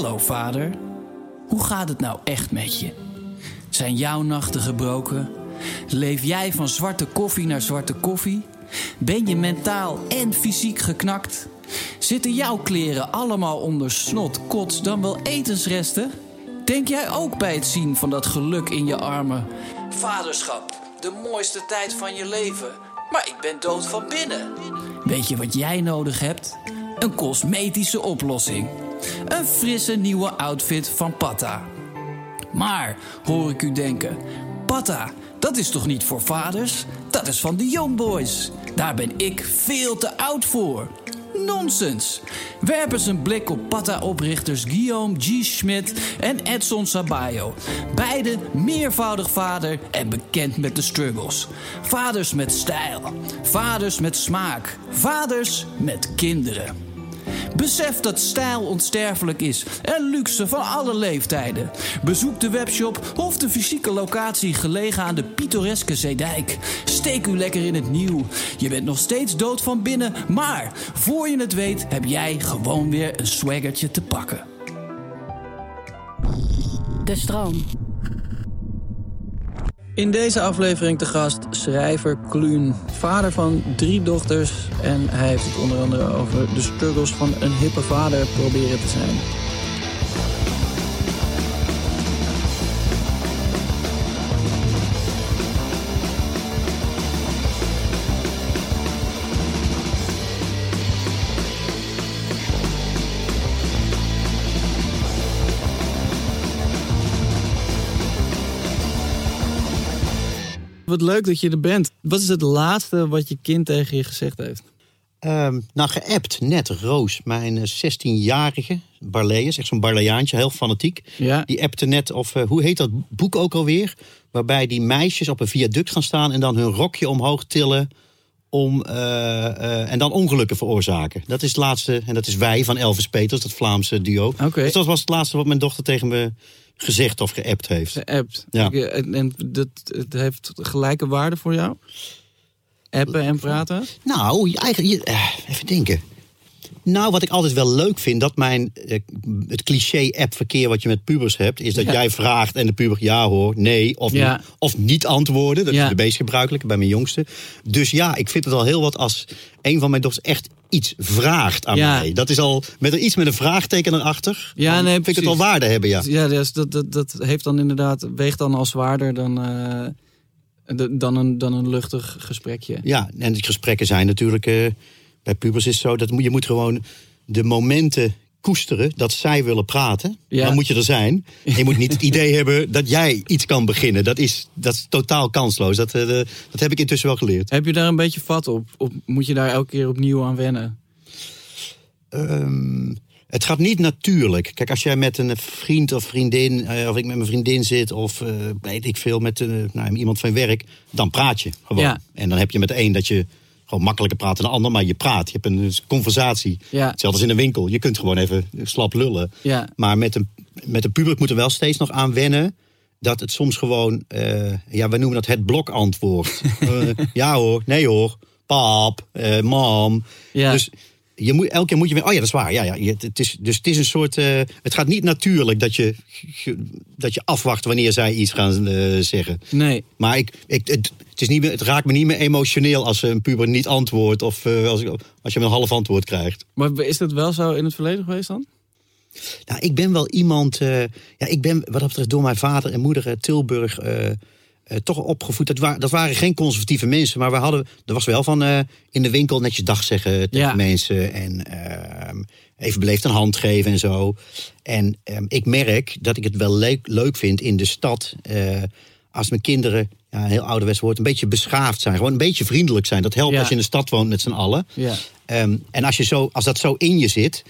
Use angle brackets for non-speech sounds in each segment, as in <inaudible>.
Hallo vader, hoe gaat het nou echt met je? Zijn jouw nachten gebroken? Leef jij van zwarte koffie naar zwarte koffie? Ben je mentaal en fysiek geknakt? Zitten jouw kleren allemaal onder snot, kots, dan wel etensresten? Denk jij ook bij het zien van dat geluk in je armen? Vaderschap, de mooiste tijd van je leven, maar ik ben dood van binnen. Weet je wat jij nodig hebt? Een cosmetische oplossing. Een frisse nieuwe outfit van Patta. Maar, hoor ik u denken, Patta, dat is toch niet voor vaders? Dat is van de Young Boys. Daar ben ik veel te oud voor. Nonsens. Werp eens een blik op Patta-oprichters Guillaume G. Schmidt en Edson Sabayo. Beide meervoudig vader en bekend met de struggles. Vaders met stijl. Vaders met smaak. Vaders met kinderen. Besef dat stijl onsterfelijk is en luxe van alle leeftijden. Bezoek de webshop of de fysieke locatie gelegen aan de pittoreske Zeedijk. Steek u lekker in het nieuw. Je bent nog steeds dood van binnen, maar voor je het weet heb jij gewoon weer een swaggertje te pakken. De stroom. In deze aflevering te gast schrijver Kluun, vader van drie dochters. En hij heeft het onder andere over de struggles van een hippe vader proberen te zijn. Wat leuk dat je er bent. Wat is het laatste wat je kind tegen je gezegd heeft? Um, nou, geappt net Roos, mijn 16-jarige Barlees, echt zo'n Barleaantje, heel fanatiek. Ja. Die appte net, of uh, hoe heet dat boek ook alweer? Waarbij die meisjes op een viaduct gaan staan en dan hun rokje omhoog tillen. Om, uh, en dan ongelukken veroorzaken. Dat is het laatste, en dat is Wij van Elvis Peters, dat Vlaamse duo. Okay. Dus dat was het laatste wat mijn dochter tegen me gezegd of geappt heeft. Geappt. Ja. En, en dat het heeft gelijke waarde voor jou? Appen en praten? Nou, eigenlijk, even denken. Nou, wat ik altijd wel leuk vind, dat mijn het cliché-app-verkeer wat je met pubers hebt, is dat Ja. jij vraagt en de puber ja hoor, nee of, Ja. niet, of niet antwoorden. Dat Ja. is de meest gebruikelijke bij mijn jongste. Dus ja, ik vind het al heel wat als een van mijn dochters echt iets vraagt aan mij. Dat is al met er iets met een vraagteken erachter. Ja, nee, vind ik het al waarde hebben, ja. Ja, dus dat, dat, dat heeft dan inderdaad, weegt dan al zwaarder dan, eh, dan, een, dan een luchtig gesprekje. Ja, en die gesprekken zijn natuurlijk. eh, bij pubers is het zo dat je moet gewoon de momenten koesteren dat zij willen praten. Ja. Dan moet je er zijn. En je moet niet het idee hebben dat jij iets kan beginnen. Dat is, dat is totaal kansloos. Dat, eh, dat heb ik intussen wel geleerd. Heb je daar een beetje vat op? Of moet je daar elke keer opnieuw aan wennen? Ehm, het gaat niet natuurlijk. Kijk, als jij met een vriend of vriendin, eh, of ik met mijn vriendin zit, of eh, weet ik veel, met nou, iemand van werk, dan praat je gewoon. Ja. En dan heb je met een dat je gewoon makkelijker praat dan de ander, maar je praat. Je hebt een conversatie. Ja. Hetzelfde als in een winkel. Je kunt gewoon even slap lullen. Ja. Maar met een, met een puber moet er wel steeds nog aan wennen. Dat het soms gewoon, eh, ja, we noemen dat het blokantwoord. <laughs> Eh, ja hoor, nee hoor, pap, eh, mam. Ja. Dus je moet, elke keer moet je weer, oh ja, dat is waar. Ja, ja, je- het is, dus het is een soort, eh, het gaat niet natuurlijk dat je, dat je afwacht wanneer zij iets gaan eh, zeggen. Nee. Maar ik, ik, het, het, is niet meer, het raakt me niet meer emotioneel als een puber niet antwoordt of eh, als, als je een half antwoord krijgt. Maar is dat wel zo in het verleden geweest dan? Nou, ik ben wel iemand. ja, ik ben wat dat betreft door mijn vader en moeder Tilburg. Eh, toch opgevoed. Dat, wa- dat waren geen conservatieve mensen, maar we hadden. Er was wel van eh, in de winkel netjes dag zeggen tegen Ja. mensen. En ehm, even beleefd een hand geven en zo. En ehm, ik merk dat ik het wel leuk, leuk vind in de stad. eh, als mijn kinderen, ja, een heel ouderwets woord, een beetje beschaafd zijn. Gewoon een beetje vriendelijk zijn. Dat helpt Ja. als je in de stad woont met z'n allen. Ja. Ehm, en als, je zo, als dat zo in je zit,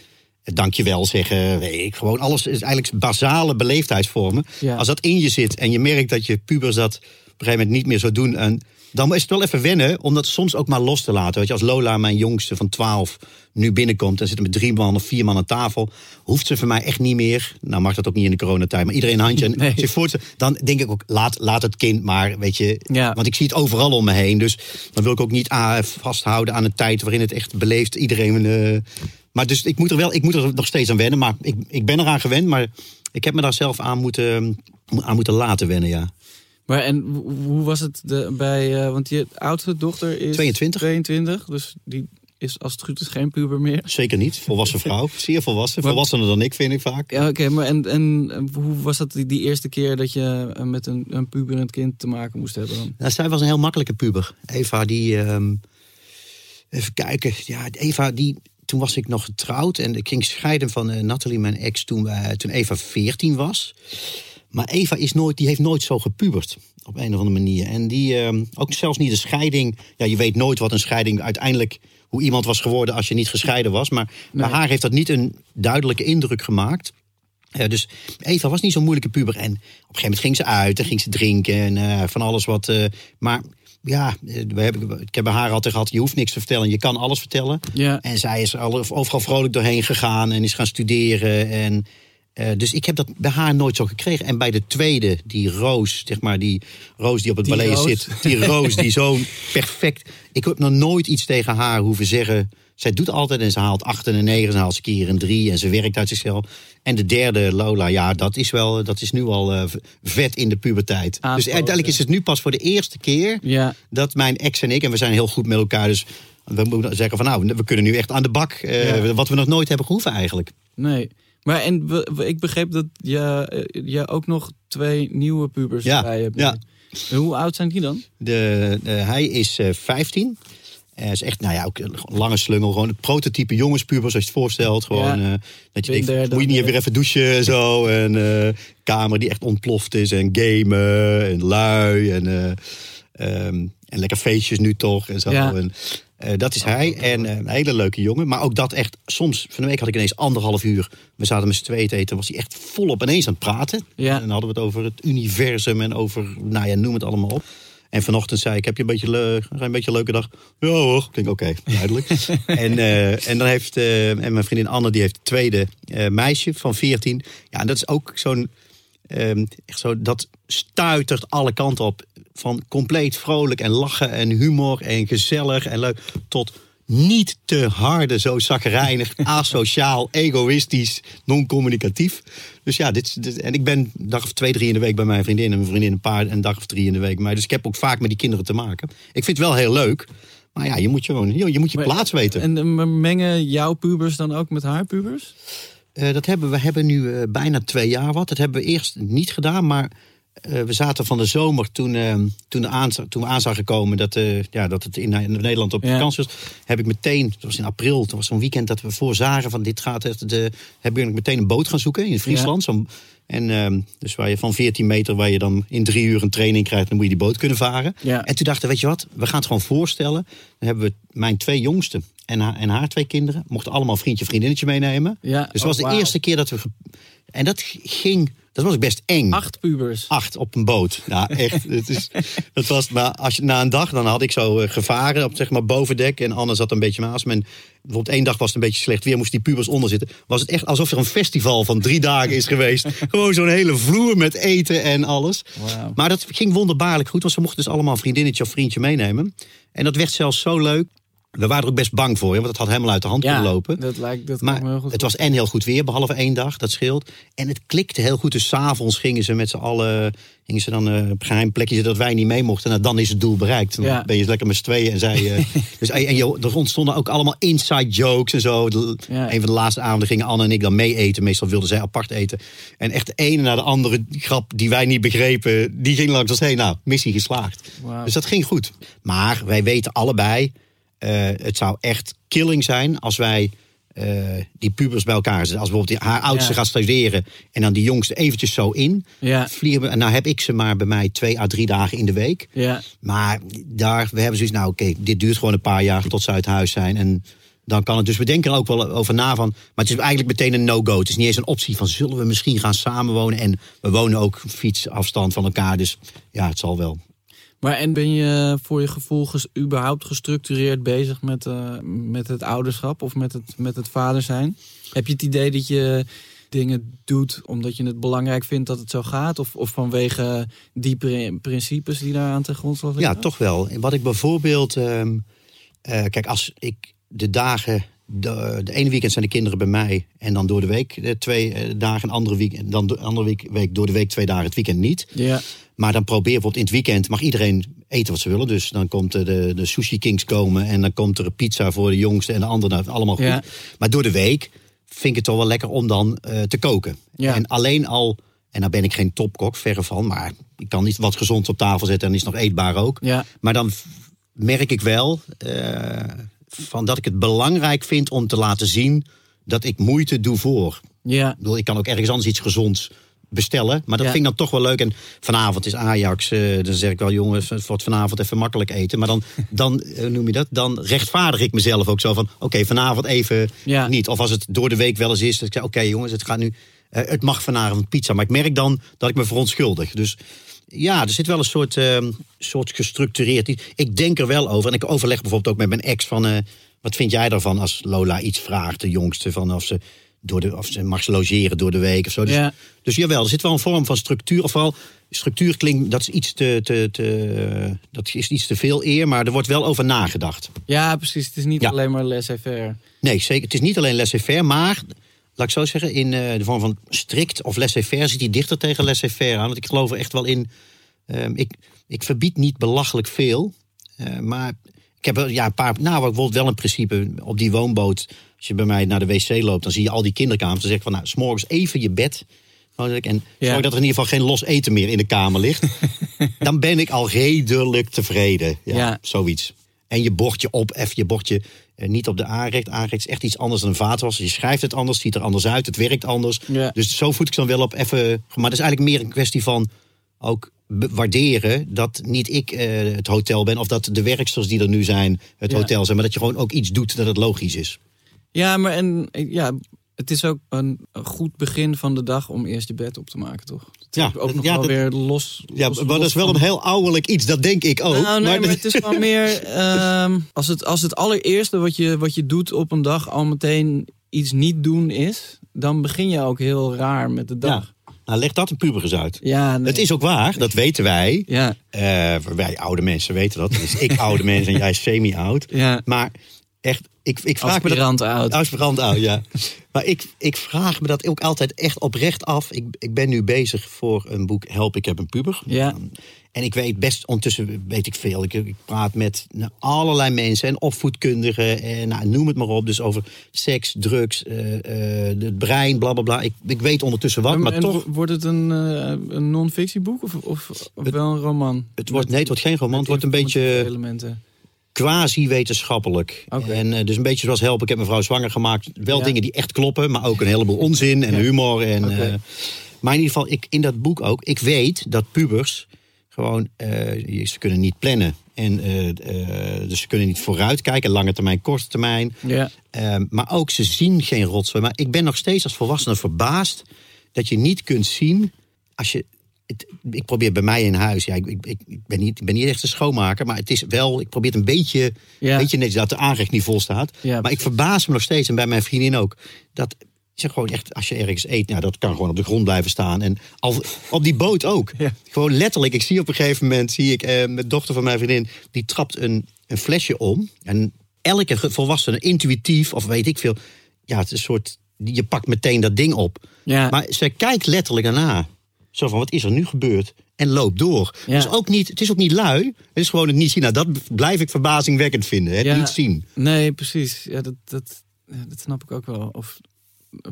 dankjewel zeggen, weet ik, gewoon alles is eigenlijk basale beleefdheidsvormen. Ja. Als dat in je zit en je merkt dat je pubers dat op een gegeven moment niet meer zo doen, en dan is het wel even wennen om dat soms ook maar los te laten. Weet je, als Lola, mijn jongste van 12, nu binnenkomt en zit met drie man of vier man aan tafel, hoeft ze voor mij echt niet meer. Nou mag dat ook niet in de coronatijd, maar iedereen een handje. En <laughs> Nee. zich voor te- dan denk ik ook, laat, laat het kind maar, weet je. Ja. Want ik zie het overal om me heen. Dus dan wil ik ook niet ah, vasthouden aan een tijd waarin het echt beleefd iedereen. eh, maar dus ik moet er wel, ik moet er nog steeds aan wennen. Maar ik, ik ben eraan gewend. Maar ik heb me daar zelf aan moeten, aan moeten laten wennen, ja. Maar en hoe- was het de, bij... eh, want je oudste dochter is... 22. 22, dus die is als het goed is geen puber meer. Zeker niet. Volwassen <laughs> vrouw. Zeer volwassen. Volwassener dan ik, vind ik vaak. Ja, oké, maar en, en en hoe was dat die, die eerste keer dat je eh, met een, een puberend kind te maken moest hebben dan? Nou, zij was een heel makkelijke puber. Eva, die. ehm, even kijken. Ja, Eva, die. Toen was ik nog getrouwd en ik ging scheiden van eh, Nathalie, mijn ex, toen, wij- toen Eva 14 was. Maar Eva is nooit, die heeft nooit zo gepubert. Op een of andere manier. En die, ehm, ook zelfs niet de scheiding. Ja, je weet nooit wat een scheiding uiteindelijk. hoe iemand was geworden als je niet gescheiden was. Maar bij haar heeft dat niet een duidelijke indruk gemaakt. Dus Eva was niet zo'n moeilijke puber. En op een gegeven moment ging ze uit en ging ze drinken en eh, van alles wat. eh, maar ja, eh, we hebben, ik heb bij haar altijd gehad: je hoeft niks te vertellen, je kan alles vertellen. Ja. En zij is al- overal vrolijk doorheen gegaan en is gaan studeren. En, eh, dus ik heb dat bij haar nooit zo gekregen. En bij de tweede, die Roos, zeg maar, die Roos die op het Die ballet Roos. zit. Die Roos, die zo <laughs> perfect. Ik heb nog nooit iets tegen haar hoeven zeggen. Zij doet altijd en ze haalt acht en een negen, ze haalt ze keer een drie en ze werkt uit zichzelf. En de derde, Lola, ja, dat is wel, dat is nu al eh, vet in de puberteit. Dus uiteindelijk is het nu pas voor de eerste keer Ja. dat mijn ex en ik, en we zijn heel goed met elkaar, dus we moeten zeggen van nou, we kunnen nu echt aan de bak. eh, Ja. Wat we nog nooit hebben gehoeven eigenlijk. Nee. Maar en ik begreep dat je, eh, je ook nog twee nieuwe pubers Ja, bij hebt. ja. Hoe oud zijn die dan? De, de- hij is eh 15. Hij is echt, nou ja, ook een lange slungel. Gewoon het prototype jongenspuber, zoals je het voorstelt. Gewoon, Ja. eh, dat je Bin denkt, moet je niet weer even douchen en zo. En eh, kamer die echt ontploft is. En gamen en lui. En, eh, ehm, en lekker feestjes nu toch. En zo. Ja. En, eh, dat is hij. En eh, een hele leuke jongen. Maar ook dat echt, soms, van de week had ik ineens anderhalf uur. We zaten met z'n tweeën te eten. Was hij echt volop ineens aan het praten. Ja. En dan hadden we het over het universum en over, nou ja, noem het allemaal op. En vanochtend zei ik, heb je een beetje, een beetje een leuke dag? Ja hoor. Ik denk, oké, duidelijk. <laughs> en, eh, en dan heeft, eh, en mijn vriendin Anne, die heeft het tweede eh, meisje van 14. Ja, en dat is ook zo'n, ehm, echt zo, dat stuitert alle kanten op. Van compleet vrolijk en lachen en humor en gezellig en leuk. Tot niet te harde, zo zagrijnig, <laughs> asociaal, egoïstisch, non-communicatief. Dus ja, dit, en ik ben een dag of twee, drie in de week bij mijn vriendin. En mijn vriendin een paar, een dag of drie in de week bij mij. Dus ik heb ook vaak met die kinderen te maken. Ik vind het wel heel leuk. Maar ja, je moet je, gewoon, je, moet je Maar- plaats weten. En eh, mengen jouw pubers dan ook met haar pubers? Eh, dat hebben we hebben nu eh, bijna twee jaar wat. Dat hebben we eerst niet gedaan, maar eh, we zaten van de zomer toen, eh, toen, de aanza- toen we aan zagen komen dat, eh, ja, dat het in, in Nederland op Ja. vakantie was, heb ik meteen, dat was in april, dat was zo'n weekend dat we voorzagen van dit gaat echt, de, heb ik meteen een boot gaan zoeken in Friesland. En ehm, dus waar je van 14 meter, waar je dan in drie uur een training krijgt, dan moet je die boot kunnen varen. Ja. En toen dachten we, weet je wat, we gaan het gewoon voorstellen. Dan hebben we mijn twee jongsten en haar, en haar twee kinderen, mochten allemaal vriendje, vriendinnetje meenemen. Dus het Oh, was de wauw. eerste keer dat we. En dat ging. Dat was best eng. Acht pubers. Acht op een boot. Ja, echt. het is, dat was, maar als je, na een dag, dan had ik zo eh, gevaren op zeg maar bovendek. En Anne zat een beetje naast me. En bijvoorbeeld één dag was het een beetje slecht weer, moest die pubers onder zitten. Was het echt alsof er een festival van drie dagen is geweest. <laughs> Gewoon zo'n hele vloer met eten en alles. Maar dat ging wonderbaarlijk goed, want ze mochten dus allemaal een vriendinnetje of vriendje meenemen. En dat werd zelfs zo leuk. We waren er ook best bang voor, hè, want het had helemaal uit de hand kunnen lopen. dat lijkt dat me heel Maar goed het was en heel goed weer, behalve één dag, dat scheelt. En het klikte heel goed. Dus s'avonds gingen ze met z'n allen gingen ze dan eh, op geheim plekje dat wij niet mee mochten. Nou, dan is het doel bereikt. Dan Ja. ben je lekker met z'n tweeën. En, zij, eh, <laughs> dus, en je, er ontstonden ook allemaal inside jokes en zo. De- Ja. Een van de laatste avonden gingen Anne en ik dan mee eten. Meestal wilden zij apart eten. En echt de ene na de andere grap die wij niet begrepen, die ging langs ons heen. Nou, missie geslaagd. Dus dat ging goed. Maar wij weten allebei, eh, het zou echt killing zijn als wij eh, die pubers bij elkaar zetten. Als bijvoorbeeld haar oudste Ja. gaat studeren en dan die jongste eventjes zo in. Ja. Vliegen nou heb ik ze maar bij mij twee à drie dagen in de week. Ja, Maar daar, we hebben zoiets, nou oké, dit duurt gewoon een paar jaar tot ze uit huis zijn. En dan kan het. Dus we denken er ook wel over na van. Maar het is eigenlijk meteen een no-go. Het is niet eens een optie van zullen we misschien gaan samenwonen. En we wonen ook fietsafstand van elkaar. Dus ja, het zal wel. Maar en ben je voor je gevoel ges- überhaupt gestructureerd bezig met, eh, met het ouderschap of met het, met het vader zijn? Heb je het idee dat je dingen doet omdat je het belangrijk vindt dat het zo gaat? Of, of vanwege die pri- principes die daar aan ten grondslag liggen? Ja, toch wel. Wat ik bijvoorbeeld. ehm, eh, kijk, als ik de dagen. De, de ene weekend zijn de kinderen bij mij. En dan door de week eh, twee dagen. En andere week, dan de andere week, week door de week twee dagen. Het weekend niet. Ja, Maar dan probeer bijvoorbeeld in het weekend. mag iedereen eten wat ze willen. Dus dan komt de, de sushi kings komen. En dan komt er een pizza voor de jongste en de andere. Nou, allemaal goed. Ja. Maar door de week vind ik het toch wel lekker om dan eh, te koken. Ja. En alleen al. En daar ben ik geen topkok, verre van. Maar ik kan niet wat gezond op tafel zetten. En is nog eetbaar ook. ja, Maar dan merk ik wel eh, van dat ik het belangrijk vind om te laten zien dat ik moeite doe voor. ja. Ik, bedoel, ik kan ook ergens anders iets gezonds bestellen. Maar dat Ja. vind ik dan toch wel leuk. En vanavond is Ajax. eh, dan zeg ik wel, jongens, het wordt vanavond even makkelijk eten. Maar dan, <laughs> dan eh, noem je dat, dan rechtvaardig ik mezelf ook zo van... oké, vanavond even Ja. niet. Of als het door de week wel eens is, dat ik zeg, oké jongens, het gaat nu... eh, het mag vanavond pizza. Maar ik merk dan dat ik me verontschuldig. Dus ja, er zit wel een soort, ehm, soort gestructureerd iets. Ik denk er wel over. En ik overleg bijvoorbeeld ook met mijn ex van... wat vind jij daarvan als Lola iets vraagt, de jongste... van of ze, door de, of ze mag ze logeren door de week of zo. Dus, Ja. dus jawel, er zit wel een vorm van structuur. Of vooral, structuur klinkt, dat is iets te, te, te, dat is iets te veel eer... maar er wordt wel over nagedacht. ja, precies. Het is niet Ja. alleen maar laissez-faire. Nee, zeker. Het is niet alleen laissez-faire, maar... Laat ik zo zeggen, in eh, de vorm van strikt of laissez-faire zit hij dichter tegen laissez-faire aan. Want ik geloof er echt wel in. ehm, ik, ik verbied niet belachelijk veel. eh, maar ik heb wel, ja, een paar. Nou, bijvoorbeeld wel een principe op die woonboot. Als je bij mij naar de wc loopt, dan zie je al die kinderkamers. Dan zeg ik van, nou, s'morgens even je bed. En Ja. zorg dat er in ieder geval geen los eten meer in de kamer ligt. <laughs> dan ben ik al redelijk tevreden. Ja, Ja. zoiets. En je bordje op, even je bordje eh, niet op de aanrecht. Aanrecht is echt iets anders dan een vaatwasser. Je schrijft het anders, ziet er anders uit, het werkt anders. Ja. Dus zo voed ik ze dan wel op even. Maar dat is eigenlijk meer een kwestie van ook waarderen dat niet ik eh, het hotel ben of dat de werksters die er nu zijn het hotel zijn, maar dat je gewoon ook iets doet dat het logisch is. Ja, maar en, ja, het is ook een, goed begin van de dag om eerst je bed op te maken, toch? Het Ja, ook nog ja, wel dat- weer los. Ja, los- maar dat is wel van- een heel ouderlijk iets, dat denk ik ook. Nou, nee, maar, maar het is gewoon meer... ehm, als, het, als het allereerste wat je, wat je doet op een dag al meteen iets niet doen is... dan begin je ook heel raar met de dag. ja. Nou, leg dat een puber eens uit. Ja, nee. Het is ook waar, dat weten wij. Ja, Eh, wij oude mensen weten dat. Dus ik <laughs> oude mensen en jij semi-oud. ja. Maar echt, ik, ik vraag me dat... Oud. Aspirant oud, ja. <laughs> Maar ik, ik vraag me dat ook altijd echt oprecht af. Ik, ik ben nu bezig voor een boek Help, ik heb een puber. Ja. En ik weet best, ondertussen weet ik veel. Ik, ik praat met nou, allerlei mensen en opvoedkundigen en nou, noem het maar op. Dus over seks, drugs, eh, eh, het brein, bla bla bla. Ik, ik weet ondertussen wat, maar en toch... wo- Wordt het een, eh, een non-fictieboek of, of, of wel een roman? Het wordt, nee, het wordt geen roman, het wordt een beetje... Elementen. Quasi-wetenschappelijk. En eh, dus een beetje zoals helpen. Ik heb mevrouw zwanger gemaakt. Wel Ja. dingen die echt kloppen, maar ook een heleboel onzin en humor. En, eh, maar in ieder geval, ik, in dat boek ook. Ik weet dat pubers gewoon, eh, ze kunnen niet plannen. En dus ze kunnen niet vooruitkijken, lange termijn, korte termijn. Ja. Ehm, maar ook ze zien geen rotzooi. Maar ik ben nog steeds als volwassene verbaasd dat je niet kunt zien als je. Het, ik probeer bij mij in huis. Ja, ik, ik, ik ben niet, ik ben niet echt een schoonmaker, maar het is wel. Ik probeer het een beetje, Ja. beetje netjes dat de aanrecht niet vol staat. Ja, maar ik verbaas me nog steeds en bij mijn vriendin ook. Dat zeg gewoon echt, als je ergens eet, nou, dat kan gewoon op de grond blijven staan. En al, op die boot ook. Ja. Gewoon letterlijk. Ik zie op een gegeven moment, zie ik eh, mijn dochter van mijn vriendin, die trapt een, een flesje om. En elke volwassene intuïtief, of weet ik veel. Ja, het is een soort. Je pakt meteen dat ding op. Ja. Maar zij kijkt letterlijk erna. Zo van, wat is er nu gebeurd? En loopt door. Ja. Dus ook niet, het is ook niet lui. Het is gewoon het niet zien. Nou, dat blijf ik verbazingwekkend vinden. Het Ja. niet zien. Nee, precies. Ja, dat, dat, dat snap ik ook wel. Of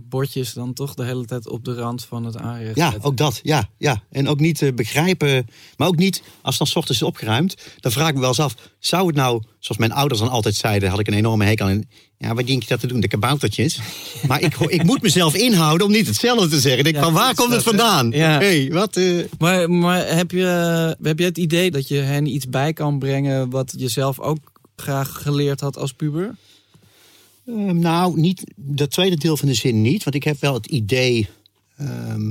bordjes dan toch de hele tijd op de rand van het aanrecht. Ja, ook dat. Ja, ja. En ook niet eh, begrijpen. Maar ook niet, als het dan 's ochtends is opgeruimd. Dan vraag ik me wel eens af. Zou het nou, zoals mijn ouders dan altijd zeiden. Had ik een enorme hekel aan. Ja, wat denk je dat te doen? De kaboutertjes. <laughs> Maar ik, ik moet mezelf inhouden om niet hetzelfde te zeggen. Ik denk Ja, van, waar komt het vandaan? Ja. hey, wat... eh, Maar, maar heb, je, heb je het idee dat je hen iets bij kan brengen... wat je zelf ook graag geleerd had als puber? Ehm, nou, niet dat tweede deel van de zin niet. Want ik heb wel het idee. ehm,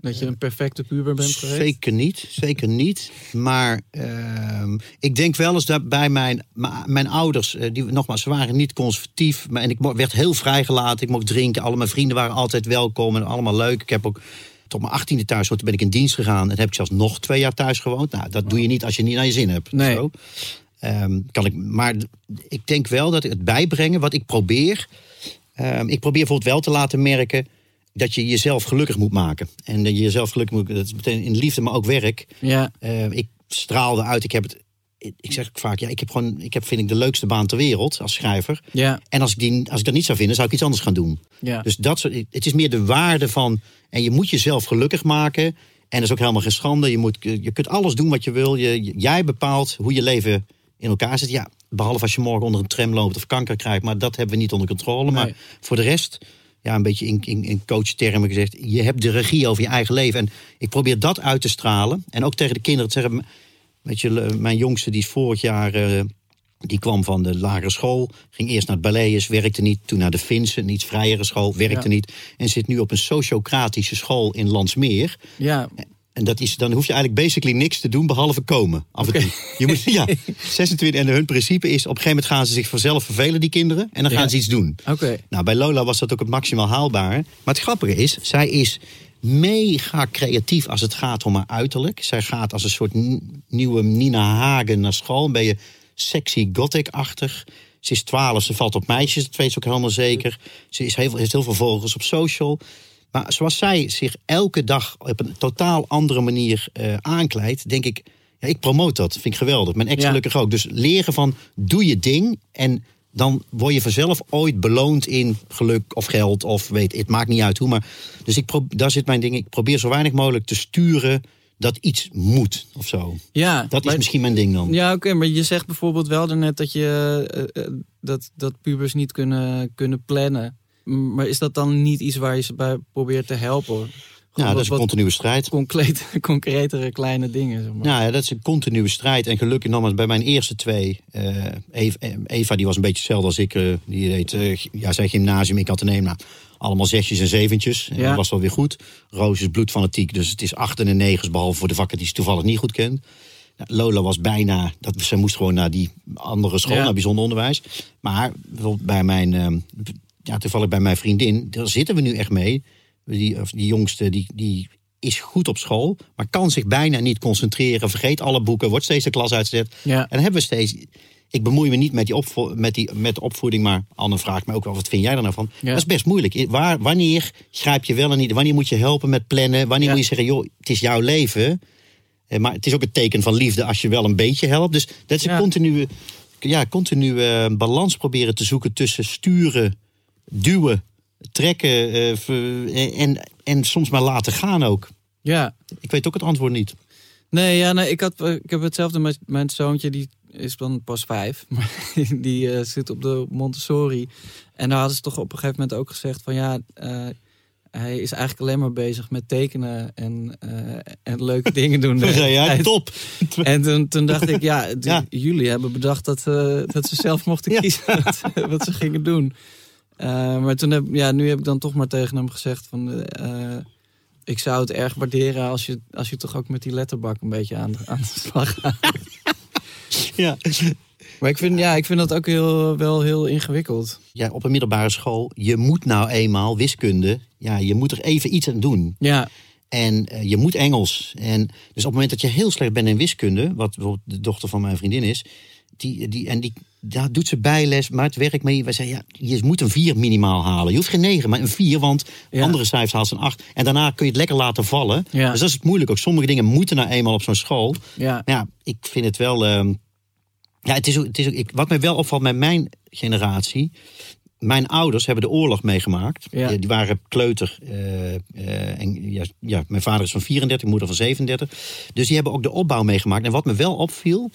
Dat je een perfecte puber bent geweest? zeker niet, zeker niet. Maar ehm, ik denk wel eens dat bij mijn, mijn ouders, eh, die nogmaals, ze waren niet conservatief. Maar, en ik werd heel vrijgelaten. Ik mocht drinken. Alle mijn vrienden waren altijd welkom en allemaal leuk. Ik heb ook tot mijn achttiende thuis. Toen ben ik in dienst gegaan. En heb ik zelfs nog twee jaar thuis gewoond. Nou, dat doe je niet als je niet naar je zin hebt. Nee. Zo. Ehm, kan ik, maar ik denk wel dat het bijbrengen, wat ik probeer. ehm, ik probeer bijvoorbeeld wel te laten merken dat je jezelf gelukkig moet maken. En dat je jezelf gelukkig moet. Dat is meteen in liefde, maar ook werk. Ja, Eh, ik straalde uit. Ik heb het. Ik zeg ook vaak, ja, ik heb gewoon, ik heb, vind ik de leukste baan ter wereld als schrijver. ja, En als ik, die, als ik dat niet zou vinden, zou ik iets anders gaan doen. ja. Dus dat soort, het is meer de waarde van. En je moet jezelf gelukkig maken. En dat is ook helemaal geen schande. Je, moet, je kunt alles doen wat je wil. Je, jij bepaalt hoe je leven in elkaar zit. Ja, behalve als je morgen onder een tram loopt of kanker krijgt. Maar dat hebben we niet onder controle. Nee. Maar voor de rest, ja, een beetje in, in, in coachtermen gezegd. Je hebt de regie over je eigen leven. En ik probeer dat uit te stralen. En ook tegen de kinderen te zeggen. Weet je, mijn jongste die is vorig jaar. eh, die kwam van de lagere school, ging eerst naar het Balletjes, werkte niet. Toen naar de Finse, een iets vrijere school, werkte Ja. niet. En zit nu op een sociocratische school in Landsmeer. ja. En dat is, dan hoef je eigenlijk basically niks te doen behalve komen. Af en toe. Je moet, ja, <laughs> 26. En hun principe is, op een gegeven moment gaan ze zich vanzelf vervelen, die kinderen. En dan gaan Ja. ze iets doen. Oké. Nou, bij Lola was dat ook het maximaal haalbare. Maar het grappige is, zij is mega creatief als het gaat om haar uiterlijk. Zij gaat als een soort nieuwe Nina Hagen naar school. Ben je sexy gothic-achtig. Ze is 12, ze valt op meisjes, dat weet ze ook helemaal zeker. Ze is heel, heeft heel veel volgers op social. Maar zoals zij zich elke dag op een totaal andere manier eh, aankleidt, denk ik, ja, ik promoot dat. Vind ik geweldig. Mijn ex Ja. gelukkig ook. Dus leren van, doe je ding en dan word je vanzelf ooit beloond in geluk of geld of weet, het maakt niet uit hoe. Maar dus ik daar zit mijn ding. Ik probeer zo weinig mogelijk te sturen dat iets moet of zo. Ja, Dat is misschien mijn ding dan. Ja, oké, maar je zegt bijvoorbeeld wel daarnet dat je eh, eh, dat, dat pubers niet kunnen, kunnen plannen. Maar is dat dan niet iets waar je ze bij probeert te helpen? Gewoon ja, dat is een continue strijd. concreet, <laughs> concretere kleine dingen. Zeg maar. Nou ja, dat is een continue strijd. En gelukkig nogmaals, bij mijn eerste twee... eh, Eva, Eva, die was een beetje hetzelfde als ik. eh, die deed, eh, ja, zij gymnasium, ik had te nemen. Nou, allemaal zesjes en zeventjes. En Ja. dat was wel weer goed. Roos is bloedfanatiek, dus het is achten en negens... behalve voor de vakken die ze toevallig niet goed kent. Nou, Lola was bijna... Dat, ze moest gewoon naar die andere school, Ja. naar bijzonder onderwijs. Maar bij mijn... ja, toevallig bij mijn vriendin, daar zitten we nu echt mee. Die, of die jongste, die, die is goed op school, maar kan zich bijna niet concentreren. Vergeet alle boeken, wordt steeds de klas uitgezet. Ja. En dan hebben we steeds. Ik bemoei me niet met, die opvo met, die, met de opvoeding, maar Anne vraagt me ook wel: wat vind jij er nou van? Ja. Dat is best moeilijk. Waar, wanneer grijp je wel en niet? Wanneer moet je helpen met plannen? Wanneer Ja. moet je zeggen: joh, het is jouw leven. Eh, Maar het is ook een teken van liefde als je wel een beetje helpt. Dus dat is een continue, ja, continue eh, balans proberen te zoeken tussen sturen, duwen, trekken eh, ver- en, en soms maar laten gaan ook. ja. Ik weet ook het antwoord niet. Nee, ja, nee ik, had, eh, ik heb hetzelfde met mijn zoontje, die is dan pas vijf. <laughs> Maar die eh, zit op de Montessori. En daar hadden ze toch op een gegeven moment ook gezegd van ja, eh, hij is eigenlijk alleen maar bezig met tekenen en, eh, en leuke <laughs> dingen doen. Ja, top. En toen, toen dacht ik, ja, jullie hebben bedacht dat, eh, dat ze zelf mochten Ja. kiezen wat, <laughs> wat ze gingen doen. Eh, maar toen heb, ja, nu heb ik dan toch maar tegen hem gezegd van... eh, ik zou het erg waarderen als je, als je toch ook met die letterbak een beetje aan, aan de slag gaat. <laughs> Ja. Maar ik vind, ja, ik vind dat ook heel, wel heel ingewikkeld. ja, op een middelbare school, je moet nou eenmaal wiskunde, ja, je moet er even iets aan doen. Ja, En eh, je moet Engels. En dus op het moment dat je heel slecht bent in wiskunde, wat bijvoorbeeld de dochter van mijn vriendin is, die, die, en die, daar doet ze bijles, maar het werkt mee. Wij zeggen, ja, je moet een vier minimaal halen. Je hoeft geen negen, maar een vier, want Ja. andere cijfers haalt ze een acht. En daarna kun je het lekker laten vallen. Ja. Dus dat is het moeilijk. Ook sommige dingen moeten nou eenmaal op zo'n school. Ja. Maar ja, ik vind het wel. ehm, ja, het is ook, het is ook, ik, wat mij wel opvalt met mijn generatie. Mijn ouders hebben de oorlog meegemaakt. Ja. Die, waren kleuter. eh, eh, en, ja, ja, mijn vader is van 34, moeder van 37. Dus die hebben ook de opbouw meegemaakt. En wat me wel opviel,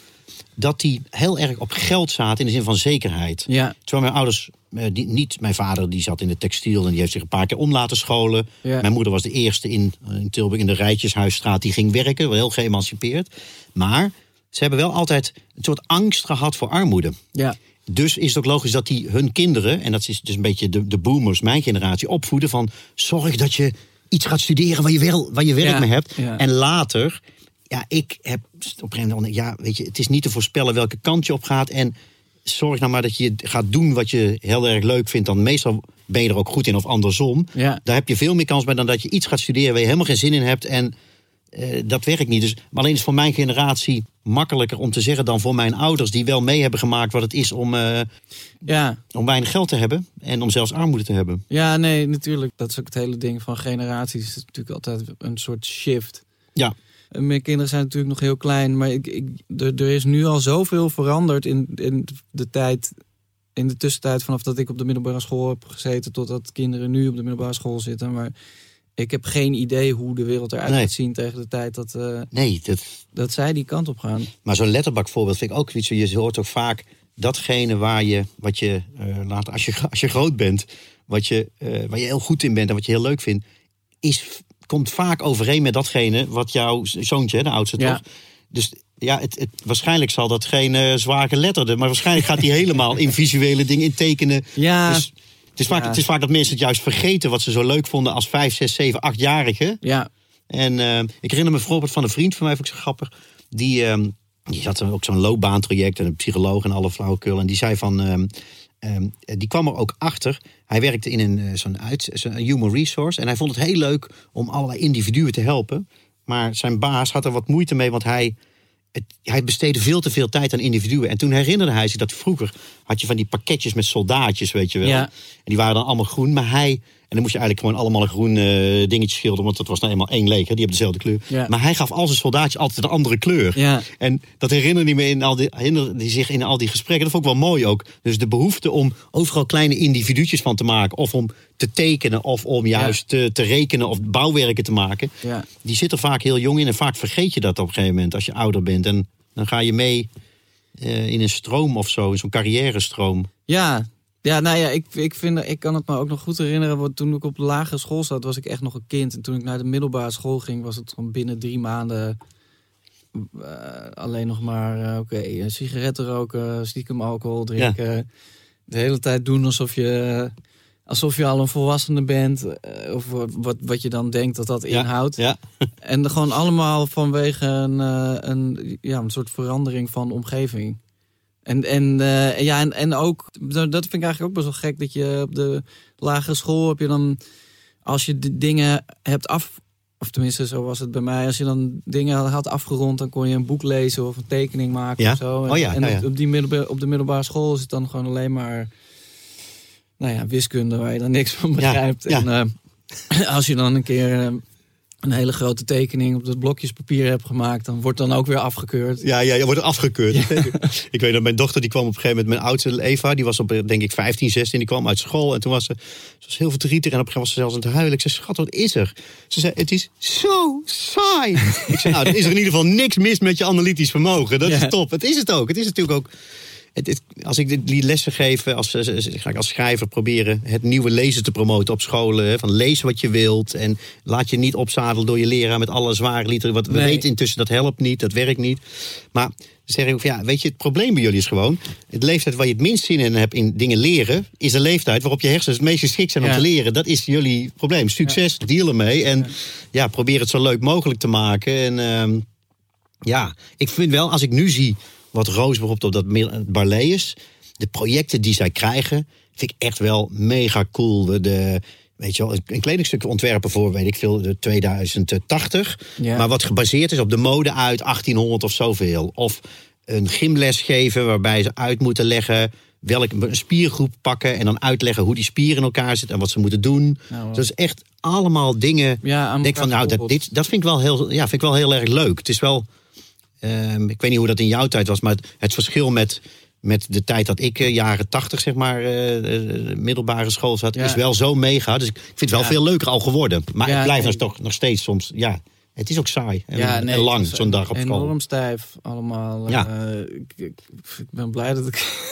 dat die heel erg op geld zaten in de zin van zekerheid. Ja. Terwijl mijn ouders, eh, die, niet mijn vader, die zat in de textiel en die heeft zich een paar keer om laten scholen. Ja. Mijn moeder was de eerste in, in Tilburg in de Rijtjeshuisstraat die ging werken, wel heel geëmancipeerd. Maar ze hebben wel altijd een soort angst gehad voor armoede. Ja. Dus is het ook logisch dat die hun kinderen, en dat is dus een beetje de, de boomers, mijn generatie, opvoeden van zorg dat je iets gaat studeren waar je, wel, waar je werk Ja, mee hebt. ja. En later, ja, ik heb op een gegeven moment, ja, weet je, het is niet te voorspellen welke kant je op gaat. En zorg nou maar dat je gaat doen wat je heel erg leuk vindt. Dan meestal ben je er ook goed in of andersom. Ja. Daar heb je veel meer kans bij dan dat je iets gaat studeren waar je helemaal geen zin in hebt. En eh, dat werkt niet. Dus, maar alleen is voor mijn generatie makkelijker om te zeggen dan voor mijn ouders, die wel mee hebben gemaakt wat het is om, eh, Ja. om weinig geld te hebben en om zelfs armoede te hebben. Ja, nee, natuurlijk. Dat is ook het hele ding van generaties. Het is natuurlijk altijd een soort shift. Ja, En Mijn kinderen zijn natuurlijk nog heel klein, maar ik, ik, er, er is nu al zoveel veranderd in, in de tijd, in de tussentijd vanaf dat ik op de middelbare school heb gezeten totdat kinderen nu op de middelbare school zitten. Maar ik heb geen idee hoe de wereld eruit Nee. gaat zien tegen de tijd dat, eh, nee, dat, dat zij die kant op gaan. maar zo'n letterbakvoorbeeld vind ik ook iets. Je hoort ook vaak datgene waar je, wat je eh, later, als je, als je groot bent, wat je, eh, waar je heel goed in bent en wat je heel leuk vindt, is, komt vaak overeen met datgene wat jouw zoontje, de oudste Ja. toch? Dus ja, het, het, waarschijnlijk zal dat geen zwaar geletterde, maar waarschijnlijk gaat hij helemaal in visuele dingen, in tekenen. Ja, Dus het, is vaak, Ja. het is vaak dat mensen het juist vergeten wat ze zo leuk vonden als 5, 6, 7, 8-jarigen. ja, En eh, ik herinner me bijvoorbeeld van een vriend van mij, vond ik zo grappig. Die, ehm, die had ook zo'n loopbaantraject en een psycholoog en alle flauwekul. En die zei van, ehm, ehm, die kwam er ook achter. Hij werkte in een, eh, zo'n uit, zo'n human resource. En hij vond het heel leuk om allerlei individuen te helpen. Maar zijn baas had er wat moeite mee, want hij, het, hij besteedde veel te veel tijd aan individuen. En toen herinnerde hij zich dat vroeger had je van die pakketjes met soldaatjes, weet je wel. Ja. En die waren dan allemaal groen. Maar hij, dan moest je eigenlijk gewoon allemaal een groen eh, dingetje schilderen, want dat was nou eenmaal één leger, die hebben dezelfde kleur. Ja. Maar hij gaf al zijn soldaatjes altijd een andere kleur. Ja. En dat herinnerde me in al die, herinnerde zich in al die gesprekken. Dat vond ik wel mooi ook. Dus de behoefte om overal kleine individuutjes van te maken. Of om te tekenen. Of om juist te, te rekenen of bouwwerken te maken. ja. Die zit er vaak heel jong in. En vaak vergeet je dat op een gegeven moment als je ouder bent. En dan ga je mee eh, in een stroom of zo. In zo'n carrière stroom. Ja, ja, nou ja, ik, ik, vind, ik kan het me ook nog goed herinneren. Want toen ik op de lagere school zat, was ik echt nog een kind. En toen ik naar de middelbare school ging, was het gewoon binnen drie maanden eh, alleen nog maar, eh, oké, eh, sigaretten roken, stiekem alcohol drinken. De hele tijd doen alsof je, alsof je al een volwassene bent. of wat- wat, je dan denkt dat dat inhoudt. Ja, En gewoon allemaal vanwege een, een, ja, een soort verandering van omgeving. En, en, eh, ja, en, en ook, dat vind ik eigenlijk ook best wel gek, dat je op de lagere school heb je dan, als je de dingen hebt af, of tenminste zo was het bij mij, als je dan dingen had afgerond, dan kon je een boek lezen of een tekening maken Ja? of zo. En, Oh ja, en ja, ja. Op, die middelbare, op de middelbare school is het dan gewoon alleen maar, nou ja, wiskunde waar je dan niks van begrijpt. En eh, <laughs> als je dan een keer eh, een hele grote tekening op dat blokjespapier hebt gemaakt, dan wordt dan ook weer afgekeurd. Ja, ja, je wordt afgekeurd. ik weet dat mijn dochter die kwam op een gegeven moment, mijn oudste Eva, die was op denk ik 15, 16, die kwam uit school en toen was ze, ze was heel verdrietig en op een gegeven moment was ze zelfs aan het huilen. Ik zei, schat, wat is er? Ze zei, het is zo saai. ik zei, nou, dan is er in ieder geval niks mis met je analytisch vermogen. Dat Ja. is top. Het is het ook. Het is natuurlijk ook. Het, het- als ik die lessen geef, als, eh, ga ik als schrijver proberen het nieuwe lezen te promoten op scholen. Van lees wat je wilt en laat je niet opzadelen door je leraar met alle zware literatuur. Want we Nee. weten intussen dat helpt niet, dat werkt niet. Maar zeg ik ja, weet je, het probleem bij jullie is gewoon... het leeftijd waar je het minst zin in hebt in dingen leren... is de leeftijd waarop je hersens het meest geschikt zijn om Ja. te leren. Dat is jullie probleem. Succes, deal ermee. En ja. probeer het zo leuk mogelijk te maken. En ehm, ja, ik vind wel, als ik nu zie wat Roos bijvoorbeeld op dat ballet is... de projecten die zij krijgen, vind ik echt wel mega cool. De, de, weet je wel, een kledingstuk ontwerpen voor, weet ik veel, de 2080. Ja. Maar wat gebaseerd is op de mode uit 1800 of zoveel. Of een gymles geven waarbij ze uit moeten leggen welke een spiergroep pakken en dan uitleggen hoe die spier in elkaar zit en wat ze moeten doen. Nou, Dus dat is echt allemaal dingen. Ja, denk van, nou, dat, dit, dat vind ik, wel heel, ja, vind ik wel heel erg leuk. Het is wel, ehm, ik weet niet hoe dat in jouw tijd was, maar het, het verschil met, met de tijd dat ik, eh, jaren tachtig, zeg maar, eh, eh, middelbare school zat, Ja. is wel zo mega. Dus ik vind het wel Ja. veel leuker al geworden. Maar Ja, het blijft nee. dus toch nog steeds soms, ja, het is ook saai en, nee, en lang, zo'n dag op school. Enorm stijf allemaal. Ja. Ik, ik, ik ben blij dat ik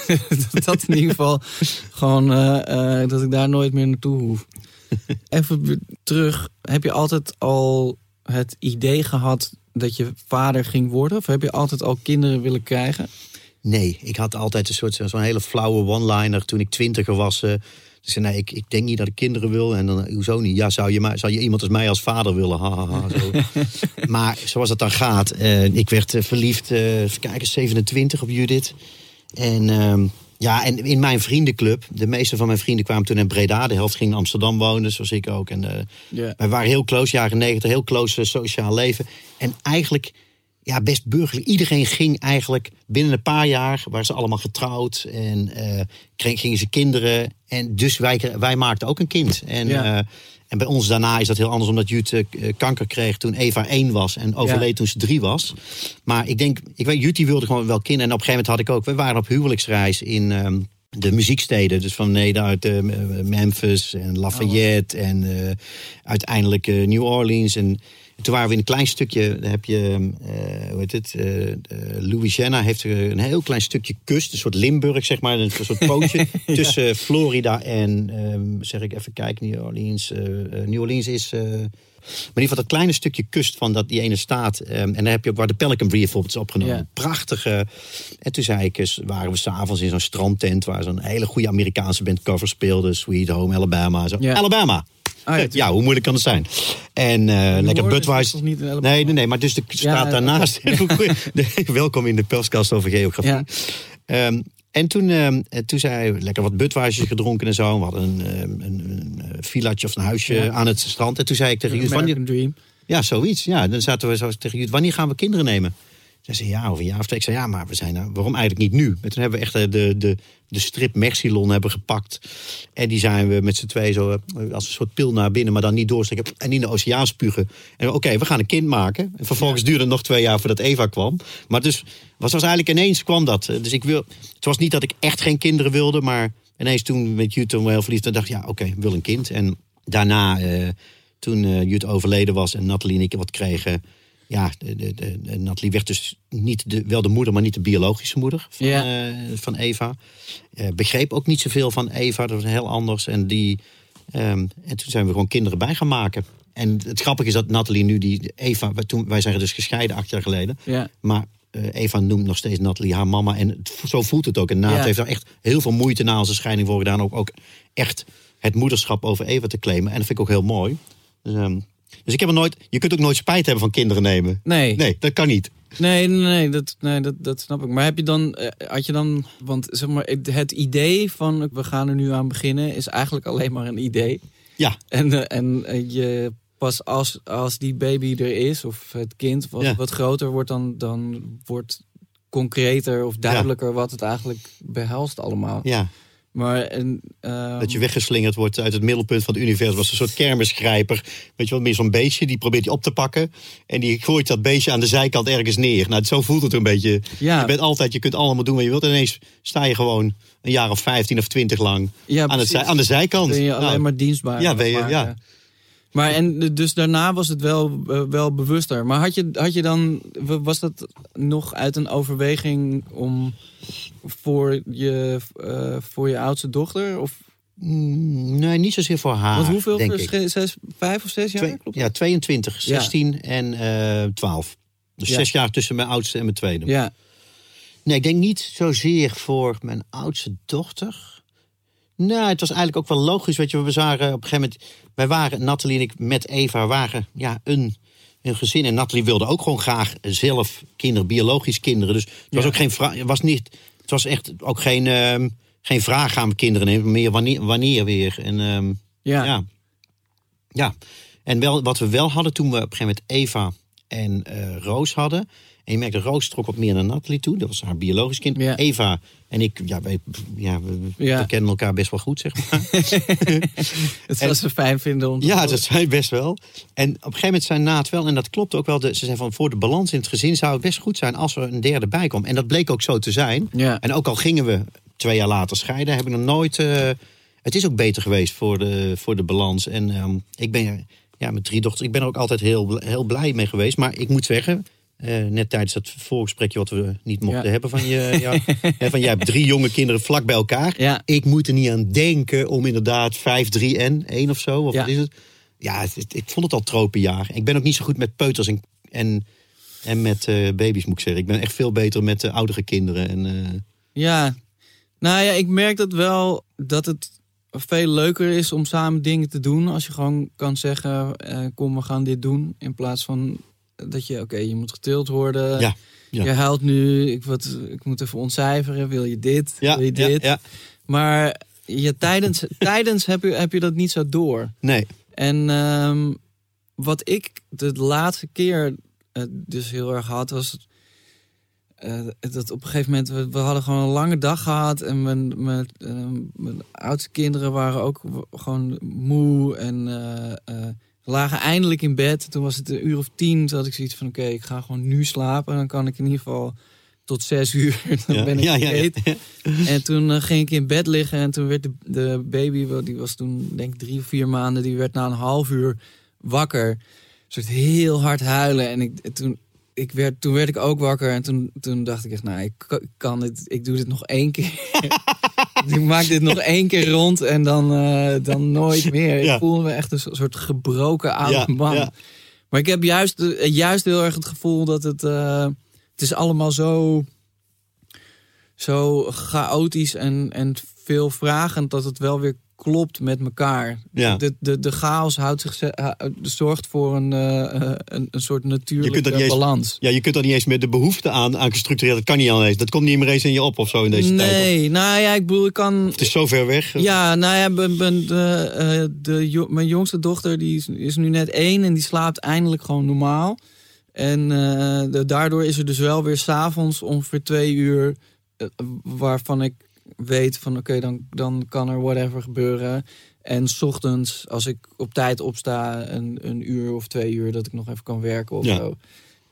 dat, <laughs> dat in ieder geval gewoon dat ik daar nooit meer naartoe hoef. <laughs> Even terug. Heb je altijd al het idee gehad dat je vader ging worden? Of heb je altijd al kinderen willen krijgen? Nee, ik had altijd een soort zo'n hele flauwe one-liner toen ik twintiger was. eh, ik zei, nee, ik, ik denk niet dat ik kinderen wil. En dan, hoezo niet? Ja, zou je, maar, zou je iemand als mij als vader willen? Ha, ha, ha, zo. <laughs> maar zoals het dan gaat, eh, ik werd eh, verliefd, eh kijken, 27 op Judith. En ehm, ja, en in mijn vriendenclub, de meeste van mijn vrienden kwamen toen in Breda. De helft ging in Amsterdam wonen, zoals ik ook. En wij waren heel close, jaren negentig, heel close eh, sociaal leven. En eigenlijk, ja, best burgerlijk. Iedereen ging eigenlijk binnen een paar jaar, waren ze allemaal getrouwd. En eh, kreeg- gingen ze kinderen. En dus wij, wij maakten ook een kind. En. En bij ons daarna is dat heel anders, omdat Jut eh, kanker kreeg toen Eva één was. En overleed Ja. toen ze drie was. Maar ik denk, ik weet, Jut die wilde gewoon wel kinderen. En op een gegeven moment had ik ook, we waren op huwelijksreis in... ehm, de muzieksteden, dus van nee, uit eh, Memphis en Lafayette en eh, uiteindelijk New Orleans. En toen waren we in een klein stukje, daar heb je, eh, hoe heet het, eh, eh, Louisiana heeft een heel klein stukje kust, een soort Limburg zeg maar, een soort pootje <laughs> tussen Florida en, ehm, zeg ik even kijken, New Orleans. New Orleans is... maar in ieder geval dat kleine stukje kust van dat, die ene staat. ehm, en daar heb je ook waar de Pelican Brief bijvoorbeeld is opgenomen. Ja. Prachtige. En toen zei ik, waren we s'avonds in zo'n strandtent... waar zo'n hele goede Amerikaanse band cover speelde. Sweet Home Alabama. Zo. Ja. Alabama. Ah, ja, ja, hoe moeilijk kan het zijn? En eh, lekker Budweiser. niet? Nee, nee, nee, maar dus de staat ja, daarnaast. <laughs> <laughs> Welkom in de perskast over geografie. Ehm, en toen, ehm, en toen zei hij lekker wat Budweiser gedronken en zo. We hadden een, ehm, een, een, een villaatje of een huisje aan het strand. En toen zei ik tegen Jut, Dream. ja, zoiets. Ja, dan zaten we zo tegen Jut, wanneer gaan we kinderen nemen? Zij zei ja, over een jaar of twee. Ik zei ja, maar we zijn nou, waarom eigenlijk niet nu? En toen hebben we echt eh, de, de, de strip Mercilon hebben gepakt. En die zijn we met z'n twee zo eh, als een soort pil naar binnen, maar dan niet doorsteken. En in de oceaan spugen. En oké, we gaan een kind maken. En vervolgens duurde het nog twee jaar voordat Eva kwam. Maar dus was, was eigenlijk ineens kwam dat. Dus ik wil, het was niet dat ik echt geen kinderen wilde, maar ineens toen met Jut toen we heel verliefd, dan dacht ik ja, oké, ik wil een kind. En daarna, eh, toen eh Jut overleden was en Nathalie en ik wat kregen ja, de, de, de, de- Nathalie werd dus niet de, wel de moeder, maar niet de biologische moeder van, Ja. eh, van Eva. Eh, begreep ook niet zoveel van Eva, dat was heel anders. En, die, ehm, en toen zijn we gewoon kinderen bij gaan maken. En het grappige is dat Nathalie nu die Eva, wij- toen, wij zijn dus gescheiden acht jaar geleden. Ja. Maar eh, Eva noemt nog steeds Nathalie haar mama. En het- zo voelt het ook. En Ja. heeft er echt heel veel moeite na onze scheiding voor gedaan. Ook, ook echt het moederschap over Eva te claimen. En dat vind ik ook heel mooi. Dus, ehm, dus ik heb er nooit. Je kunt ook nooit spijt hebben van kinderen nemen. Nee. Nee, dat kan niet. Nee, nee, nee, dat, nee dat, dat snap ik. Maar heb je dan, eh, had je dan, want zeg maar, het- idee van we gaan er nu aan beginnen is eigenlijk alleen maar een idee. Ja, En, eh, en eh, je pas als, als die baby er is, of het kind wat, Ja. wat groter wordt, dan, dan wordt concreter of duidelijker wat het eigenlijk behelst allemaal. ja. Maar en, ehm, Dat je weggeslingerd wordt uit het middelpunt van het universum. Was een soort kermisgrijper. Weet je wel, meer zo'n beestje. Die probeert je op te pakken. En die gooit dat beestje aan de zijkant ergens neer. Nou, zo voelt het een beetje. Ja. Je bent altijd, je kunt allemaal doen wat je wilt. En ineens sta je gewoon een jaar of 15 of 20 lang Ja, aan, het, aan de zijkant. ben je alleen Nou, maar dienstbaar. Ja, ben je- ja. Maar en dus daarna was het wel, eh, wel bewuster. Maar had je, had je dan, was dat nog uit een overweging om voor je, eh, voor je oudste dochter? Of, mm, nee, niet zozeer voor haar. want hoeveel? denk ik. Zes, vijf of zes jaar? Twee- Klopt ja, 22, Ja. 16 en eh 12. Dus Ja. zes jaar tussen mijn oudste en mijn tweede. Ja, Nee, ik denk niet zozeer voor mijn oudste dochter. Nou, het was eigenlijk ook wel logisch. Weet je, we waren op een gegeven moment. Wij waren, Nathalie en ik met Eva, waren ja, een, een gezin. En Nathalie wilde ook gewoon graag zelf kinderen, biologisch kinderen. Dus het was ook geen vraag. Het was niet. Het was echt ook geen, ehm, geen vraag aan kinderen nemen. Meer wanneer, wanneer weer. En ehm, ja. ja. ja. En wel, wat we wel hadden toen we op een gegeven moment Eva en eh, Roos hadden. En je merkte, Roos trok wat meer naar Natalie toe. Dat was haar biologisch kind. Ja. Eva en ik, ja, wij, ja, we, we kennen elkaar best wel goed, zeg maar. <laughs> Het zou ze fijn vinden om Ja, dat zei best wel. En op een gegeven moment zei Naat wel, en dat klopt ook wel. De, ze zei van voor de balans in het gezin zou het best goed zijn als er een derde bij kwam. En dat bleek ook zo te zijn. Ja. En ook al gingen we twee jaar later scheiden, heb ik nog nooit. eh, het is ook beter geweest voor de, voor de balans. En ehm, ik ben ja, met drie dochters, ik ben er ook altijd heel, heel blij mee geweest. Maar ik moet zeggen. Eh, net tijdens dat voorgesprekje wat we niet mochten Ja. hebben van je. <laughs> Ja, hè, van jij hebt drie jonge kinderen vlak bij elkaar. Ja. Ik moet er niet aan denken om inderdaad 5, 3 en 1 of zo. Of Ja. wat is het? Ja, het- het- ik vond het al tropenjaar. Ik ben ook niet zo goed met peuters en, en, en met eh, baby's, moet ik zeggen. Ik ben echt veel beter met de oudere kinderen. En, Ja, nou ja, ik merk dat wel dat het veel leuker is om samen dingen te doen. Als je gewoon kan zeggen, kom we gaan dit doen. In plaats van dat je, oké, je moet getild worden. Ja, ja. Je huilt nu, ik, wat, ik moet even ontcijferen. Wil je dit? ja, Wil je dit? ja. Maar je, tijdens, <laughs> tijdens heb, je, heb je dat niet zo door. Nee, En ehm, wat ik de laatste keer eh, dus heel erg had, was eh, dat op een gegeven moment, we, we hadden gewoon een lange dag gehad. En mijn, mijn, ehm, mijn oudste kinderen waren ook gewoon moe en eh, lagen eindelijk in bed. Toen was het een uur of tien, toen had ik zoiets van, oké, ik ga gewoon nu slapen. Dan kan ik in ieder geval tot zes uur, <laughs> dan Ja, ben ik ja. En toen eh, ging ik in bed liggen en toen werd de, de baby, die was toen denk ik drie of vier maanden, die werd na een half uur wakker. Een soort heel hard huilen. En ik, toen, ik werd, toen werd ik ook wakker en toen, toen dacht ik echt, nou, ik ka- kan dit, ik doe dit nog één keer. <laughs> ik maak dit nog één keer rond en dan, eh, dan nooit meer. Ja. Ik voelde me echt een so- soort gebroken oude man. ja. Maar ik heb juist, eh, juist heel erg het gevoel dat het, eh, het is allemaal zo zo chaotisch en, en veel vragend dat het wel weer klopt met elkaar. Ja. De, de, de chaos houdt zich, ha- zorgt voor een, eh, eh, een, een soort natuurlijke dat eens- balans. ja, je kunt er niet eens met de behoefte aan, aan gestructureerd. Dat kan niet al eens. Dat komt niet meer eens in je op of zo in deze tijd. Nee, nou ja, ik bedoel, ik kan... Het is zo ver weg. Ja, nou ja, ben, ben de, eh, mijn jongste dochter die is, is nu net één en die slaapt eindelijk gewoon normaal. En eh, de- daardoor is er dus wel weer s'avonds ongeveer twee uur eh, waarvan ik weet van oké, dan, dan kan er whatever gebeuren. En s ochtends, als ik op tijd opsta, een, een uur of twee uur, dat ik nog even kan werken of Ja. zo.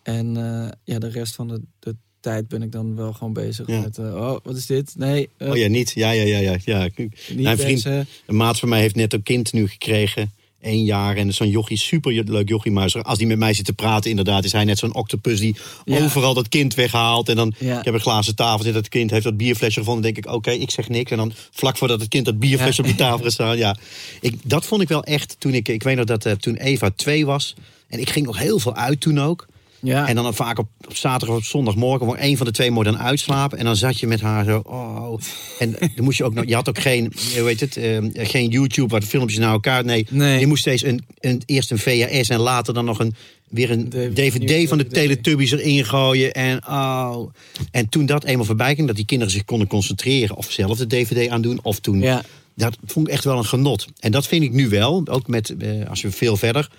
En eh, ja, de rest van de, de tijd ben ik dan wel gewoon bezig Ja. met, eh, oh, wat is dit? Nee, eh, Oh ja, niet. Ja, ja, ja, ja. ja. Mijn vriend, deze. Een maat van mij heeft net een kind nu gekregen. Eén jaar. En zo'n jochie, super leuk jochie. Maar als die met mij zit te praten, inderdaad, is hij net zo'n octopus die Ja. overal dat kind weghaalt. En dan, Ja. ik heb een glazen tafel zitten, dat kind heeft dat bierflesje gevonden. Dan denk ik, oké, ik zeg niks. En dan vlak voordat het kind dat bierflesje Ja. op de tafel gaat staan. Ja, ik, dat vond ik wel echt toen ik, ik weet nog dat eh, toen Eva twee was. En ik ging nog heel veel uit toen ook. Ja. En dan vaak op, op zaterdag of op zondagmorgen, voor één van de twee mocht dan uitslapen. En dan zat je met haar zo, oh. En dan moest je ook nog, je had ook geen, hoe heet het, eh, geen YouTube waar de filmpjes naar elkaar. Nee, Nee. je moest steeds een, een, eerst een VHS en later dan nog een, weer een DVD, DVD van de. Teletubbies erin gooien. En, oh. en toen dat eenmaal voorbij ging, dat die kinderen zich konden concentreren. Of zelf de DVD aandoen, of toen. Ja. Dat vond ik echt wel een genot. En dat vind ik nu wel, ook met, eh, als we veel verder.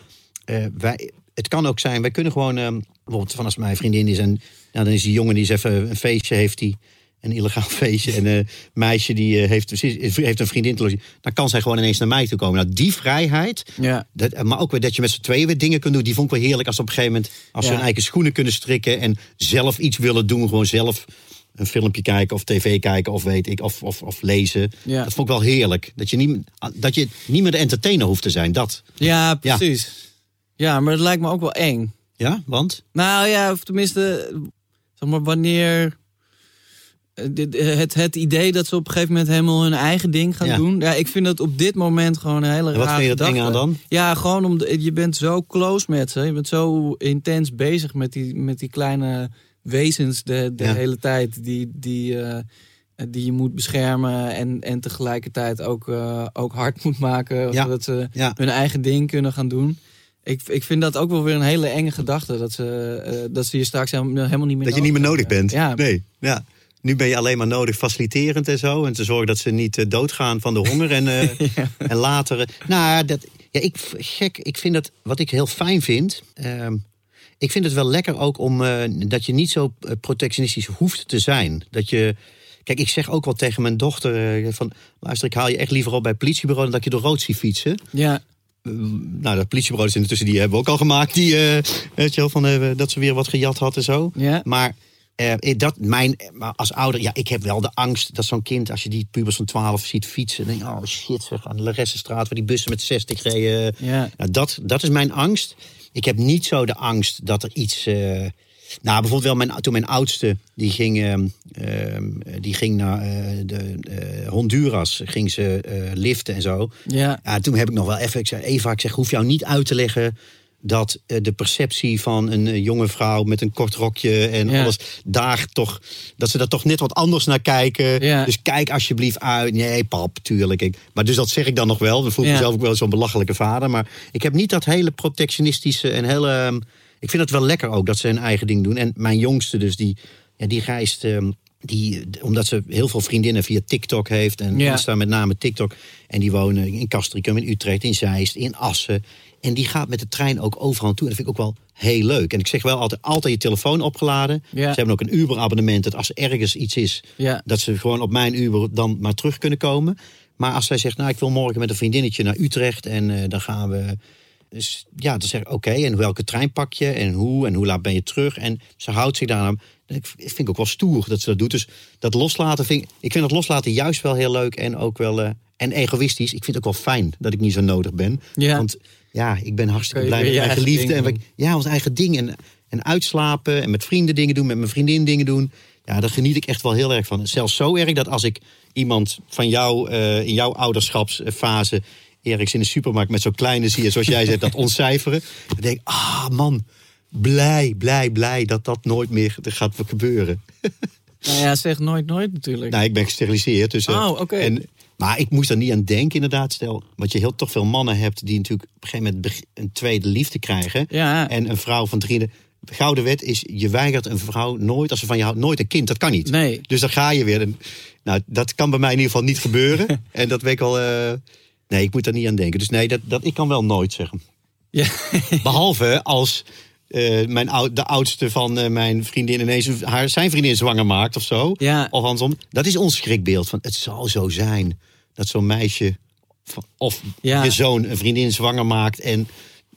eh, wij, het kan ook zijn, wij kunnen gewoon, eh, bijvoorbeeld van als mijn vriendin is en nou, dan is die jongen die is even een feestje, heeft die een illegaal <laughs> feestje. En een meisje die eh, heeft, precies- heeft een vriendin. Dan kan zij gewoon ineens naar mij toe komen. Nou, die vrijheid, Ja. dat, maar ook weer dat je met z'n tweeën weer dingen kunt doen. Die vond ik wel heerlijk als ze op een gegeven moment, als ze hun eigen schoenen kunnen strikken en zelf iets willen doen. Gewoon zelf een filmpje kijken of tv kijken of weet ik, of, of, of lezen. Ja. Dat vond ik wel heerlijk. Dat je, niet, dat je niet meer de entertainer hoeft te zijn. Dat. Ja, precies. Ja. maar het lijkt me ook wel eng. Ja, want? Nou ja, of tenminste, zeg maar, wanneer. eh, dit- eh, Het, het idee dat ze op een gegeven moment helemaal hun eigen ding gaan Ja. doen. Ja, ik vind dat op dit moment gewoon een hele En wat rare vind je dat eng aan dan? Ja, gewoon omdat je bent zo close met ze. Je bent zo intens bezig met die, met die kleine wezens de, de Ja. hele tijd. Die, die, eh, die je moet beschermen en, en tegelijkertijd ook, eh, ook hard <laughs> moet maken. Ja. Zodat ze hun eigen ding kunnen gaan doen. Ik, ik vind dat ook wel weer een hele enge gedachte. Dat ze, eh, dat ze je straks helemaal helemaal niet meer Dat je niet meer nodig bent. Ja, Nee. Ja. Nu ben je alleen maar nodig faciliterend en zo. En te zorgen dat ze niet eh, doodgaan van de honger. En, eh, <laughs> en later. nou, dat, ja, ik, gek, ik vind dat. Wat ik heel fijn vind. ehm, ik vind het wel lekker ook om dat je niet zo protectionistisch hoeft te zijn. Dat je. Kijk, ik zeg ook wel tegen mijn dochter: van, luister, ik haal je echt liever op bij het politiebureau dan dat je door rood ziet fietsen. Ja, Nou, dat politiebureau is intussen, die hebben we ook al gemaakt. Die, eh, weet je wel, van, eh, dat ze weer wat gejat had en zo. ja. Maar eh, dat, mijn, maar als ouder, ja, ik heb wel de angst dat zo'n kind, als je die pubers van 12 ziet fietsen, dan denk je, oh shit, zeg, aan de Laressenstraat waar die bussen met 60 reden. Ja. Nou, dat, dat is mijn angst. Ik heb niet zo de angst dat er iets. Nou, bijvoorbeeld wel mijn, toen mijn oudste, die ging, ehm, ehm, die ging naar eh, de, eh, Honduras, ging ze eh, liften en zo. Ja, Ja, toen heb ik nog wel even, ik zei, Eva, ik zeg, hoef jou niet uit te leggen dat de perceptie van een jonge vrouw met een kort rokje en Ja. alles daar toch, dat ze daar toch net wat anders naar kijken. Ja. Dus kijk alsjeblieft uit. Nee, pap, tuurlijk. Ik, maar dus dat zeg ik dan nog wel. Dan voel ik Ja. mezelf ook wel zo'n belachelijke vader. Maar ik heb niet dat hele protectionistische en hele. Ik vind het wel lekker ook dat ze hun eigen ding doen. En mijn jongste, dus die, ja, die reist. ehm, die, omdat ze heel veel vriendinnen via TikTok heeft. En Ja. Insta met name TikTok. En die wonen in Castricum, in Utrecht, in Zeist, in Assen. En die gaat met de trein ook overal toe. En dat vind ik ook wel heel leuk. En ik zeg wel altijd, altijd je telefoon opgeladen. Ja. Ze hebben ook een Uber-abonnement. Dat als er ergens iets is, ja. dat ze gewoon op mijn Uber dan maar terug kunnen komen. Maar als zij zegt, nou, ik wil morgen met een vriendinnetje naar Utrecht. En eh, dan gaan we... Dus ja, dan zeg ik, oké, en welke trein pak je? En hoe? En hoe laat ben je terug? En ze houdt zich daar aan. Ik vind ik ook wel stoer dat ze dat doet. Dus dat loslaten vind ik... Ik vind dat loslaten juist wel heel leuk en ook wel... eh, en egoïstisch. Ik vind het ook wel fijn dat ik niet zo nodig ben. Ja. Want ja, ik ben hartstikke blij met mijn eigen geliefde. En ik- ja, ons eigen ding. En, en uitslapen en met vrienden dingen doen, met mijn vriendin dingen doen. Ja, daar geniet ik echt wel heel erg van. Zelfs zo erg dat als ik iemand van jou eh, in jouw ouderschapsfase ergens in de supermarkt met zo'n kleine zie je, zoals jij zegt, dat ontcijferen. Dan denk ik, ah man, blij, blij, blij dat dat nooit meer gaat gebeuren. Nou ja, zeg nooit nooit natuurlijk. Nou, ik ben gesteriliseerd. Dus, eh, Oh, oké. en, maar ik moest er niet aan denken, inderdaad. Stel, want je heel toch veel mannen hebt die natuurlijk op een gegeven moment een tweede liefde krijgen. Ja. En een vrouw van drie. De gouden wet is: je weigert een vrouw nooit, als ze van je houdt, nooit een kind. Dat kan niet. Nee. Dus dan ga je weer. Nou, dat kan bij mij in ieder geval niet gebeuren. <laughs> en dat weet ik al. Nee, ik moet daar niet aan denken. Dus nee, dat, dat, ik kan wel nooit zeggen. Ja. <laughs> Behalve als eh, mijn ou- de oudste van eh, mijn vriendin ineens haar, zijn vriendin zwanger maakt of zo. Ja. Of andersom. Dat is ons schrikbeeld. Van, het zal zo zijn dat zo'n meisje of Ja. je zoon een vriendin zwanger maakt. En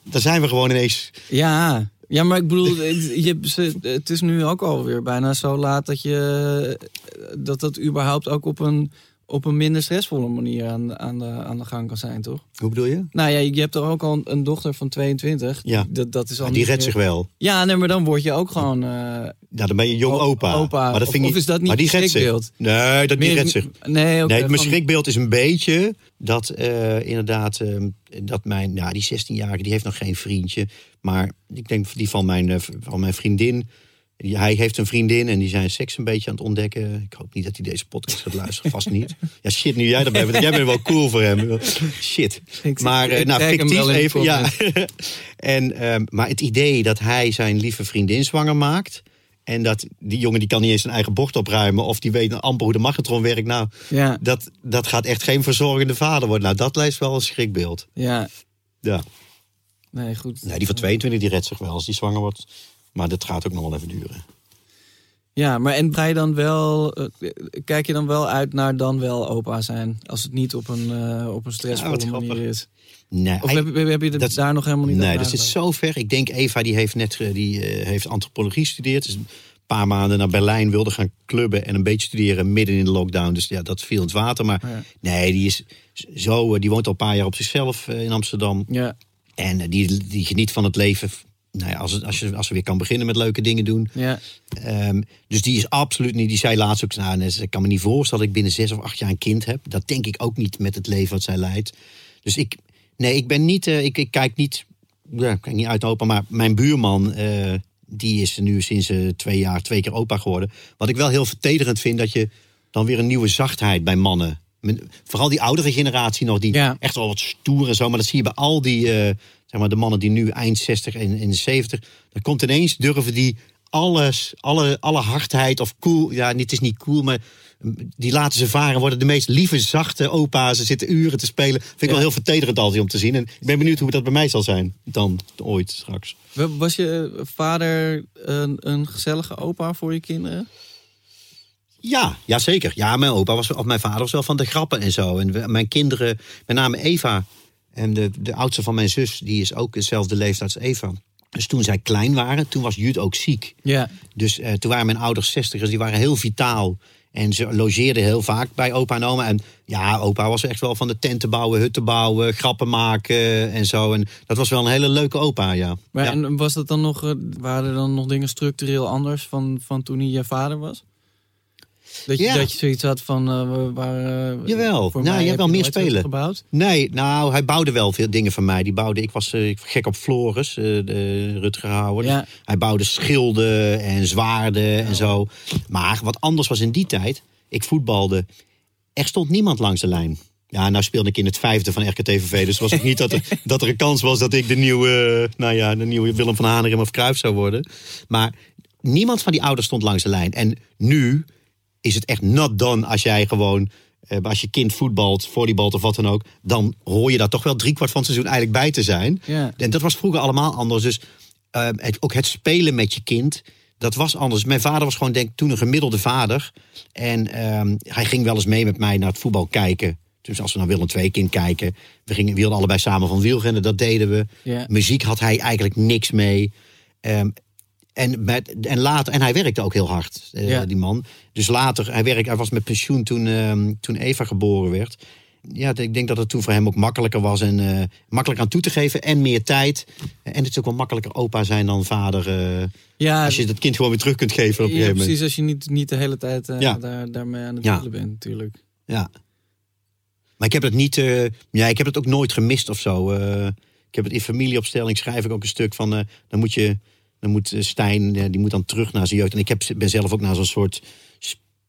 dan zijn we gewoon ineens... Ja, ja, maar ik bedoel, <laughs> het- je, het is nu ook alweer bijna zo laat dat je dat dat überhaupt ook op een, op een minder stressvolle manier aan, aan, de, aan de gang kan zijn, toch? Hoe bedoel je? Nou ja, je hebt er ook al een, een dochter van 22. Ja. Dat, dat is al die niet redt meer- zich wel. Ja, nee, maar dan word je ook gewoon. eh, Ja, dan ben je jong opa. opa. Maar dat Of- vind ik of is dat niet maar die zich. schrikbeeld? Nee, dat die meer- redt zich. Nee, nee, mijn schrikbeeld is een beetje dat eh, inderdaad eh, dat mijn, ja, die 16-jarige die heeft nog geen vriendje, maar ik denk die van mijn, eh, van mijn vriendin. Hij heeft een vriendin en die zijn seks een beetje aan het ontdekken. Ik hoop niet dat hij deze podcast gaat luisteren, vast niet. Ja, shit, nu jij erbij bent. Jij bent wel cool voor hem. Shit. Maar eh, ik nou, fictief even. Ja. <laughs> en, ehm, maar het idee dat hij zijn lieve vriendin zwanger maakt. En dat die jongen die kan niet eens zijn eigen bord opruimen. Of die weet amper hoe de magnetron werkt. Nou, Ja, dat, dat gaat echt geen verzorgende vader worden. Nou, dat lijst wel een schrikbeeld. ja, Ja. nee, goed. Nee, die van 22 die redt zich wel als die zwanger wordt. Maar dat gaat ook nog wel even duren. Ja, maar en je dan wel, eh, kijk je dan wel uit naar dan wel opa zijn? Als het niet op een, eh, op een stressvolle manier is. Nee, Of heb, heb je dat- daar nog helemaal niet nee dat zit zo ver. Ik denk Eva die heeft net die, eh, heeft antropologie gestudeerd. Dus een paar maanden naar Berlijn wilde gaan clubben en een beetje studeren midden in de lockdown. Dus ja, dat viel in het water. Maar Ja. nee, die is zo. Die woont al een paar jaar op zichzelf in Amsterdam. Ja, En die, die geniet van het leven. Nou ja, als, als, je, als ze weer kan beginnen met leuke dingen doen. ja, Ehm, dus die is absoluut niet. Die zei laatst ook. Nou, ik kan me niet voorstellen dat ik binnen zes of acht jaar een kind heb. Dat denk ik ook niet met het leven wat zij leidt. Dus ik. Nee, ik ben niet. eh, ik, ik kijk niet. Ja, ik kijk niet uit opa. Maar mijn buurman. eh, die is nu sinds eh, twee jaar twee keer opa geworden. Wat ik wel heel vertederend vind. Dat je dan weer een nieuwe zachtheid bij mannen. Vooral die oudere generatie nog. Die Ja. echt wel wat stoer en zo. Maar dat zie je bij al die. Zeg maar de mannen die nu eind 60 en in de 70. Dan komt ineens durven die alles, alle, alle hardheid of cool. Ja, het is niet cool, maar die laten ze varen. Worden de meest lieve, zachte opa's. Ze zitten uren te spelen. Vind ik Ja. wel heel vertederend altijd om te zien. En ik ben benieuwd hoe dat bij mij zal zijn. Dan, ooit, straks. Was je vader een, een gezellige opa voor je kinderen? Ja, ja, zeker. Ja, mijn opa was, of mijn vader was wel van de grappen en zo. En mijn kinderen, met name Eva, en de, de oudste van mijn zus, die is ook dezelfde leeftijd als Eva. Dus toen zij klein waren, toen was Jut ook ziek. Ja. Dus eh, toen waren mijn ouders zestigers, die waren heel vitaal. En ze logeerden heel vaak bij opa en oma. En ja, opa was echt wel van de tenten bouwen, hutten bouwen, grappen maken en zo. En dat was wel een hele leuke opa, ja. Maar ja. en was dat dan nog, eh, waren er dan nog dingen structureel anders van, van toen hij je vader was? Dat je, Ja. dat je zoiets had van, eh, waren... eh, Jawel. voor Nou, mij je hebt heb wel meer spelen. gebouwd. Nee, nou, hij bouwde wel veel dingen van mij. Die bouwde, ik was eh, gek op Floris, de Rutger Hauer. Ja. Hij bouwde schilden en zwaarden en zo. Maar wat anders was in die tijd, ik voetbalde, er stond niemand langs de lijn. Ja, nou speelde ik in het vijfde van RKTVV. Dus het was ook niet dat er, <laughs> dat er een kans was dat ik de nieuwe, nou ja, de nieuwe Willem van Hanegem of Cruijff zou worden. Maar niemand van die ouders stond langs de lijn. En nu is het echt not done als jij gewoon, eh, als je kind voetbalt, volleybalt of wat dan ook. Dan hoor je daar toch wel driekwart van het seizoen eigenlijk bij te zijn. Ja. En dat was vroeger allemaal anders. Dus eh, het, ook het spelen met je kind, dat was anders. Mijn vader was gewoon, denk ik, toen een gemiddelde vader. En ehm, hij ging wel eens mee met mij naar het voetbal kijken. Dus als we naar Willem II kind kijken. We, gingen, we hielden allebei samen van wielrennen, dat deden we. Ja. Muziek had hij eigenlijk niks mee. Ehm, en, met, en, later, en hij werkte ook heel hard, eh, Ja. die man. Dus later, hij, werk, hij was met pensioen toen, ehm, toen Eva geboren werd. Ja, ik denk dat het toen voor hem ook makkelijker was en eh, makkelijker aan toe te geven en meer tijd. En het is ook wel makkelijker opa zijn dan vader. eh, Ja, als je dat kind gewoon weer terug kunt geven op een ja, gegeven moment. precies. Als je niet, niet de hele tijd Ja. daar, daarmee aan het Ja. dealen bent natuurlijk. Ja. Maar ik heb het niet. ja, ik heb het ook nooit gemist of zo. Ik heb het in familieopstelling schrijf ik ook een stuk van. dan moet je. Dan moet eh, Stijn, eh, die moet dan terug naar zijn jeugd. En ik heb, ben zelf ook naar zo'n soort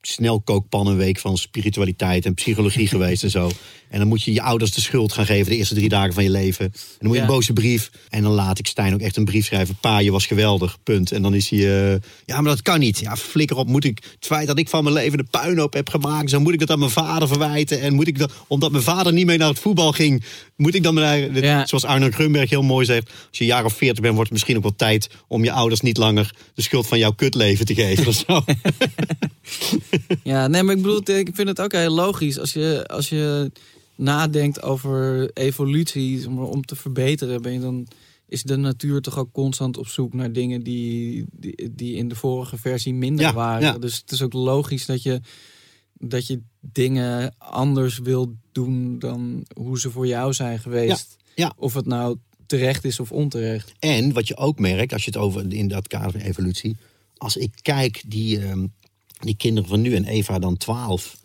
snelkookpannenweek van spiritualiteit en psychologie <laughs> geweest en zo. En dan moet je je ouders de schuld gaan geven de eerste drie dagen van je leven. En dan moet je Ja. een boze brief. En dan laat ik Stijn ook echt een brief schrijven. Pa, je was geweldig, punt. En dan is hij, eh, ja, maar dat kan niet. Ja, flikker op, moet ik het feit dat ik van mijn leven de puinhoop heb gemaakt, zo moet ik dat aan mijn vader verwijten. En moet ik dat, omdat mijn vader niet mee naar het voetbal ging, moet ik dan, Ja. zoals Arno Grunberg heel mooi zegt, als je een jaar of veertig bent, wordt het misschien ook wel tijd om je ouders niet langer de schuld van jouw kutleven te geven. of zo. <laughs> <laughs> Ja, nee, maar ik bedoel, ik vind het ook heel logisch. Als je, als je nadenkt over evolutie, om te verbeteren, ben je dan, is de natuur toch ook constant op zoek naar dingen die, die, die in de vorige versie minder Ja, waren. ja. Dus het is ook logisch dat je, dat je dingen anders wil doen dan hoe ze voor jou zijn geweest. ja. Of het nou terecht is of onterecht. En wat je ook merkt, als je het over in dat kader van evolutie. Als ik kijk, die, ehm, die kinderen van nu en Eva dan 12.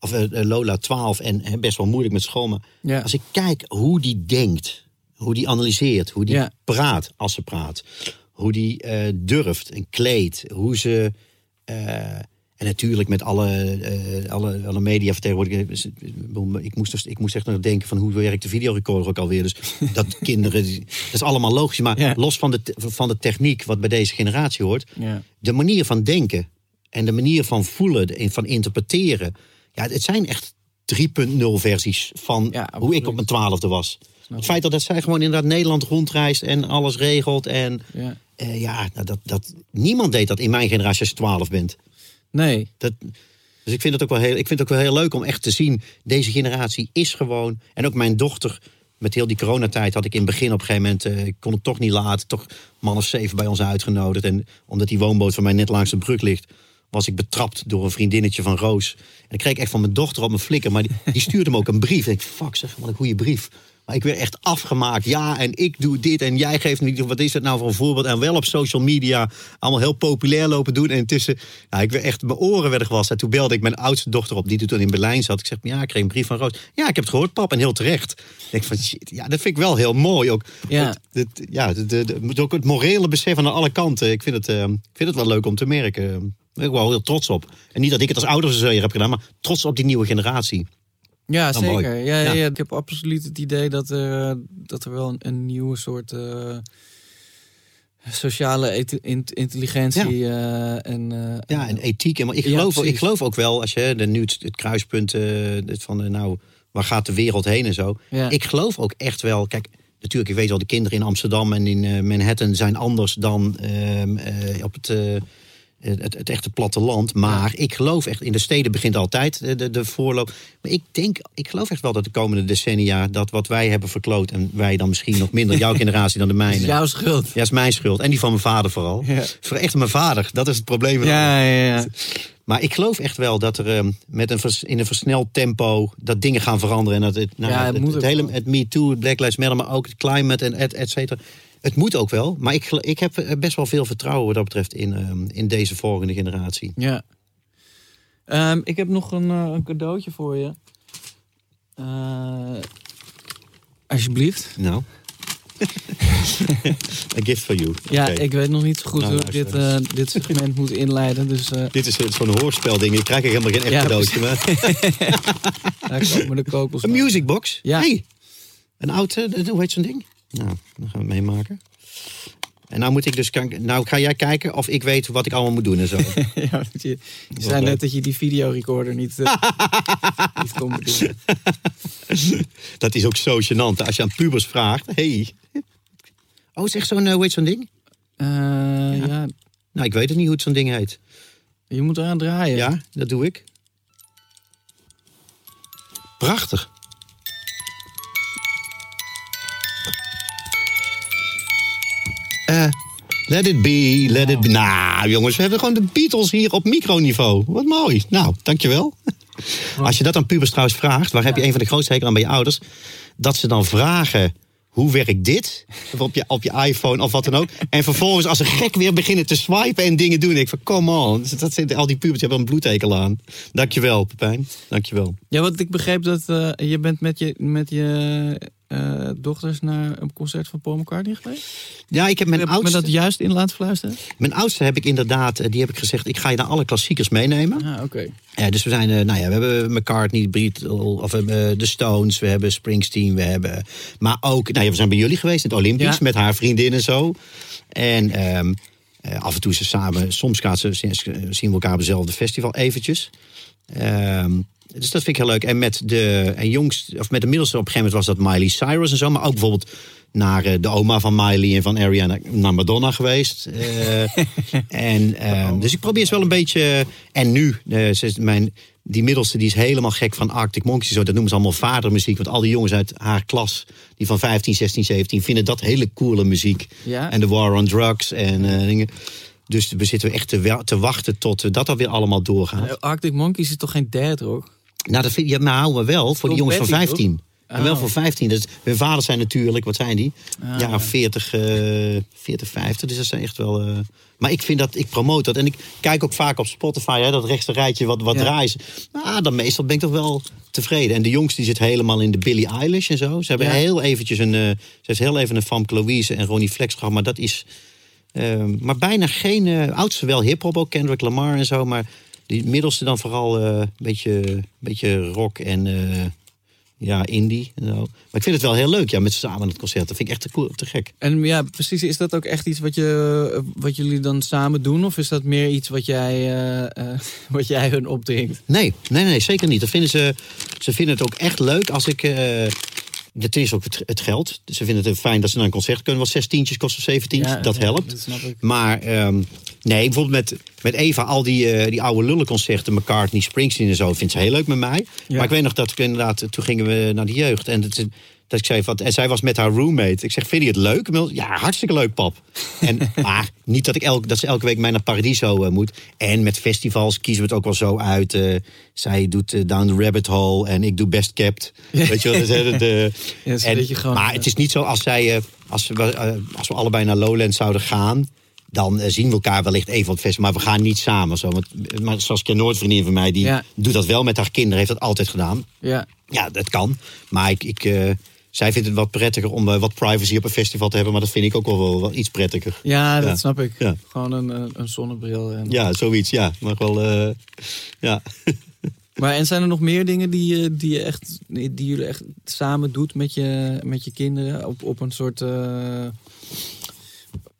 Of eh, Lola 12 en hè, best wel moeilijk met school. Maar Ja. als ik kijk hoe die denkt, hoe die analyseert, hoe die Ja. praat als ze praat. Hoe die eh, durft en kleedt. Hoe ze. en natuurlijk met alle, alle, alle media vertegenwoordigers. Ik moest, dus- ik moest echt nog denken van hoe werkt de videorecorder ook alweer. Dus <laughs> dat kinderen, dat is allemaal logisch. Maar Ja. los van de, van de techniek wat bij deze generatie hoort. Ja. De manier van denken en de manier van voelen en van interpreteren. Ja, het zijn echt 3.0 versies van Ja, hoe ik op mijn twaalfde was. Snap Het feit dat, dat zij gewoon inderdaad Nederland rondreist en alles regelt. En Ja. eh, ja, nou, dat, dat, niemand deed dat in mijn generatie als je 12 bent. Nee, Dat, dus ik vind, het ook wel heel, ik vind het ook wel heel leuk om echt te zien. Deze generatie is gewoon. En ook mijn dochter. Met heel die coronatijd had ik in het begin op een gegeven moment. eh, kon ik toch niet laten. Toch man of zeven bij ons uitgenodigd. En omdat die woonboot van mij net langs de brug ligt. Was ik betrapt door een vriendinnetje van Roos. En ik kreeg echt van mijn dochter op mijn flikker. Maar die, die stuurde me ook een brief. En ik fuck zeg, wat een goede brief. Maar ik werd echt afgemaakt. Ja, en ik doe dit en jij geeft me niet. Wat is dat nou voor een voorbeeld? En wel op social media allemaal heel populair lopen doen. En intussen, nou, ik werd echt, mijn oren werden gewassen. En toen belde ik mijn oudste dochter op, die toen in Berlijn zat. Ik zeg, ja, ik kreeg een brief van Roos. Ja, ik heb het gehoord, pap, en heel terecht. Ik denk van, shit, ja, dat vind ik wel heel mooi. Ook, Ja. het, het- ja, de, de, de- ook het morele besef aan alle kanten. Ik vind het, eh, ik vind het wel leuk om te merken. Ik ben ik wel heel trots op. En niet dat ik het als ouder zozeer heb gedaan, maar trots op die nieuwe generatie. Ja, Nou, zeker. Ja, ja. Ik heb absoluut het idee dat er, dat er wel een, een nieuwe soort. eh, sociale intelligentie eh, en... eh, Ja, en ethiek. En, maar ik, geloof, ik geloof ook wel, als je de, nu het, het kruispunt eh, van, eh, nou, waar gaat de wereld heen en zo. Ik geloof ook echt wel, kijk, natuurlijk, ik weet wel, de kinderen in Amsterdam en in eh, Manhattan zijn anders dan ehm, eh, op het, eh, het, het echte platteland. Maar ik geloof echt, in de steden begint altijd de, de, de voorloop. Maar ik denk, ik geloof echt wel dat de komende decennia, dat wat wij hebben verkloot, en wij dan misschien nog minder, jouw <laughs> generatie dan de mijne. is jouw schuld. Ja, is mijn schuld. En die van mijn vader vooral. Ja. Voor echt mijn vader, dat is het probleem. Ja, ja, ja. Maar ik geloof echt wel dat er ehm, met een vers- in een versneld tempo dat dingen gaan veranderen. En dat het, nou, Ja, het het, hele het Me Too, Black Lives Matter, maar ook het climate en et, et cetera. Het moet ook wel. Maar ik, ik heb eh, best wel veel vertrouwen wat dat betreft in, ehm, in deze volgende generatie. Ja. Ehm, ik heb nog een, eh, een cadeautje voor je. Eh, alsjeblieft. Nou. <laughs> A gift for you. Ja, ik weet nog niet zo goed Nou, hoe ik dit, eh, dit segment moet inleiden. Dus Dit is het zo'n hoorspelding. Ik krijg er helemaal geen echt Ja, cadeautje. Maar. <laughs> daar komen de kokos. Een musicbox? Ja. Hey. Een oud, eh, hoe heet zo'n ding? Nou, dan gaan we het meemaken. En nou moet ik dus. Nou ga jij kijken of ik weet wat ik allemaal moet doen en zo. <laughs> ja, je, je zei net dat je die videorecorder niet, eh <laughs> niet kon bedoelen. Dat is ook zo gênant. Als je aan pubers vraagt. Hey. Oh, is echt zo'n, eh, hoe heet zo'n ding? Eh, ja. Nou, ik weet het niet hoe het zo'n ding heet. je moet eraan draaien. Ja, dat doe ik. Prachtig. Eh, let it be, let it be. Nou, jongens, we hebben gewoon de Beatles hier op microniveau. Wat mooi. Nou, dankjewel. Als je dat aan pubers trouwens vraagt, waar heb je een van de grootste hekel aan bij je ouders? Dat ze dan vragen, hoe werkt dit? Of op je, op je iPhone of wat dan ook. En vervolgens als een gek weer beginnen te swipen en dingen doen. Ik van, come on. Dus Dat zijn, al die pubers hebben een bloedhekel aan. Dankjewel, Pepijn. Dankjewel. Ja, want ik begreep dat eh, je bent met je, met je eh, dochters naar een concert van Paul McCartney geweest. Ja, ik heb mijn Heb oudste, dat juist in laten fluisteren? mijn oudste heb ik inderdaad, eh, die heb ik gezegd, ik ga je naar alle klassiekers meenemen. Ah, oké. Ja, dus we zijn, eh, nou ja, we hebben McCartney, Beatles, of de Stones, we hebben Springsteen, we hebben, maar ook, nou ja, we zijn bij jullie geweest in het Olympisch Ja. met haar vriendin en zo. En ehm, eh, af en toe ze samen, soms gaan ze, zien we elkaar op hetzelfde festival eventjes. Ehm, dus dat vind ik heel leuk. En met de en jongst, of met de middelste op een gegeven moment was dat Miley Cyrus en zo, maar ook bijvoorbeeld naar eh, de oma van Miley en van Ariana naar Madonna geweest. Eh, <laughs> en, ehm, dus ik probeer ze wel een beetje. En nu, eh, ze is mijn, die middelste die is helemaal gek van Arctic Monkeys. Zo, dat noemen ze allemaal vadermuziek. Want al die jongens uit haar klas, die van 15, 16, 17, vinden dat hele coole muziek. Ja. En de War on Drugs en dingen. Dus we zitten echt te, wachten tot dat alweer allemaal doorgaat. Arctic Monkeys is toch geen dad rock? Nou, dat vind, ja, nou, maar wel voor die jongens van Betty, 15. En wel Oh. voor 15. Dat, hun vaders zijn natuurlijk, wat zijn die? Ah. ja, 40, eh 40, 50. Dus dat zijn echt wel. eh, maar ik vind dat, ik promote dat. En ik kijk ook vaak op Spotify, hè, dat rechtse rijtje wat, wat Ja. ze. Nou, dan meestal ben ik toch wel tevreden. En de jongste die zit helemaal in de Billie Eilish en zo. Ze hebben Ja. heel eventjes een. eh, ze heeft heel even een Famke Louise en Ronnie Flex gehad. Maar dat is. ehm, maar bijna geen. eh oudste wel hip-hop ook, Kendrick Lamar en zo. Maar die middelste dan vooral eh, een beetje, beetje rock en. eh, ja, indie. Maar ik vind het wel heel leuk, ja, met z'n samen aan het concert. Dat vind ik echt te, cool, te gek. En ja, precies. Is dat ook echt iets wat, je, wat jullie dan samen doen? Of is dat meer iets wat jij, eh, eh, <laughs> wat jij hun opdringt? Nee, nee, nee, zeker niet. Dat vinden ze, ze vinden het ook echt leuk als ik... eh het is ook het, het geld. Ze vinden het fijn dat ze naar een concert kunnen. Wat zes tientjes kost of zeven tientjes. Ja, dat ja, helpt. dat snap ik. Maar ehm, nee, bijvoorbeeld met, met Eva, al die, eh, die oude lullenconcerten, McCartney, Springsteen en zo, vindt ze heel leuk met mij. Ja. Maar ik weet nog dat ik inderdaad, toen gingen we naar de jeugd. En dat, dat ik zei, van, en zij was met haar roommate. Ik zeg, vind je het leuk? Ja, hartstikke leuk, pap. <laughs> En, maar niet dat, ik elk, dat ze elke week mij naar Paradiso eh, moet. En met festivals kiezen we het ook wel zo uit. eh, zij doet eh, Down the Rabbit Hole en ik doe Best Kept. Weet je wel, is, eh, de, <laughs> Ja, en- gewoon, maar eh, het is niet zo als, zij, eh, als, we, eh, als we allebei naar Lowland zouden gaan... dan eh, zien we elkaar wellicht even op het festival. Maar we gaan niet samen. Zo. Want, maar Saskia Noord, vriendin van mij, die Ja. doet dat wel met haar kinderen. Heeft dat altijd gedaan. Ja. Ja, dat kan. Maar ik, ik, eh, zij vindt het wat prettiger om eh, wat privacy op een festival te hebben. Maar dat vind ik ook wel, wel, wel iets prettiger. Ja, dat Ja. snap ik. Ja. Gewoon een, een, zonnebril. En... Ja, zoiets. Ja, maar wel... eh, ja. <laughs> Maar en zijn er nog meer dingen die, je- die, je echt, die jullie echt samen doet met je, met je kinderen? Op, op een soort.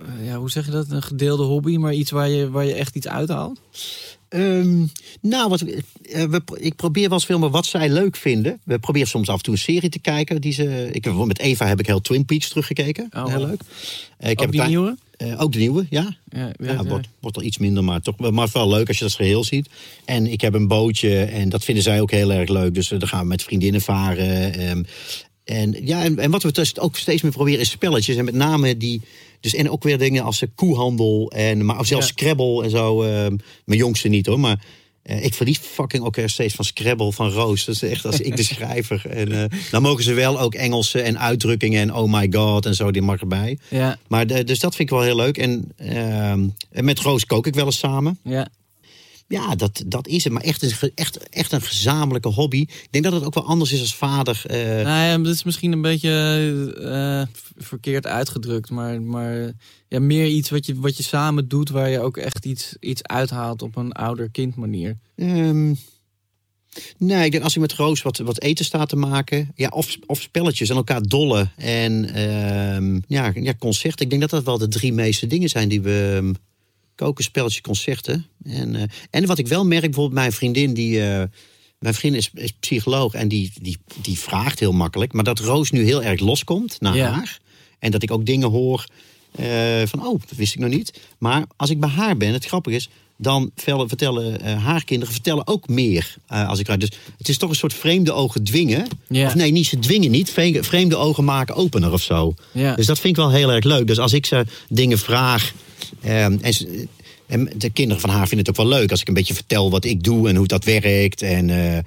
Eh, eh, ja, hoe zeg je dat? Een gedeelde hobby, maar iets waar je, waar je echt iets uithaalt? Ehm, nou, wat, eh, we, ik probeer wel eens veel maar wat zij leuk vinden. We proberen soms af en toe een serie te kijken. Die ze, ik heb, met Eva heb ik heel Twin Peaks teruggekeken. Oh. heel leuk. Eh, ik die klein- nieuwe? eh, ook de nieuwe, ja. Ja, ja, Ja, ja. Wordt, wordt al iets minder, maar toch maar wel leuk als je dat geheel ziet. En ik heb een bootje en dat vinden zij ook heel erg leuk. Dus eh, dan gaan we met vriendinnen varen. ehm. en, ja, en, en wat we dus ook steeds meer proberen is spelletjes. En met name die. Dus, en ook weer dingen als eh, koehandel. En, maar zelfs Ja. Scrabble en zo. ehm, mijn jongste niet hoor, maar. eh, ik verlies fucking ook weer steeds van Scrabble, van Roos. Dat is echt als ik de <laughs> schrijver. En eh, dan mogen ze wel ook Engelse en uitdrukkingen en oh my god en zo, die mag erbij. Ja, Maar de- dus dat vind ik wel heel leuk. En, ehm, en met Roos kook ik wel eens samen. ja. Ja, dat, dat is het. Maar echt een, echt, echt een gezamenlijke hobby. Ik denk dat het ook wel anders is als vader. eh, Nou ja, dat is misschien een beetje eh, verkeerd uitgedrukt. Maar, maar ja, meer iets wat je, wat je samen doet... waar je ook echt iets, iets uithaalt op een ouder-kind manier. ehm, nee, ik denk als ik met Roos wat, wat eten staat te maken. Ja, of, of spelletjes en elkaar dollen. En ehm, ja, ja, concerten. Ik denk dat dat wel de drie meeste dingen zijn die we... koken, spelletjes, concerten. En, eh, en wat ik wel merk, bijvoorbeeld mijn vriendin die... eh, mijn vriendin is, is psycholoog en die, die, die vraagt heel makkelijk. Maar dat Roos nu heel erg loskomt naar Ja. haar. En dat ik ook dingen hoor eh, van, oh, dat wist ik nog niet. Maar als ik bij haar ben, het grappige is... dan vertellen, vertellen haar kinderen vertellen ook meer. als ik eruit. Dus het is toch een soort vreemde ogen dwingen. Ja. Of nee, niet ze dwingen niet. Vreemde, vreemde ogen maken opener of zo. Ja. Dus dat vind ik wel heel erg leuk. Dus als ik ze dingen vraag... ehm, en, ze- en de kinderen van haar vinden het ook wel leuk... als ik een beetje vertel wat ik doe en hoe dat werkt. En eh, eh,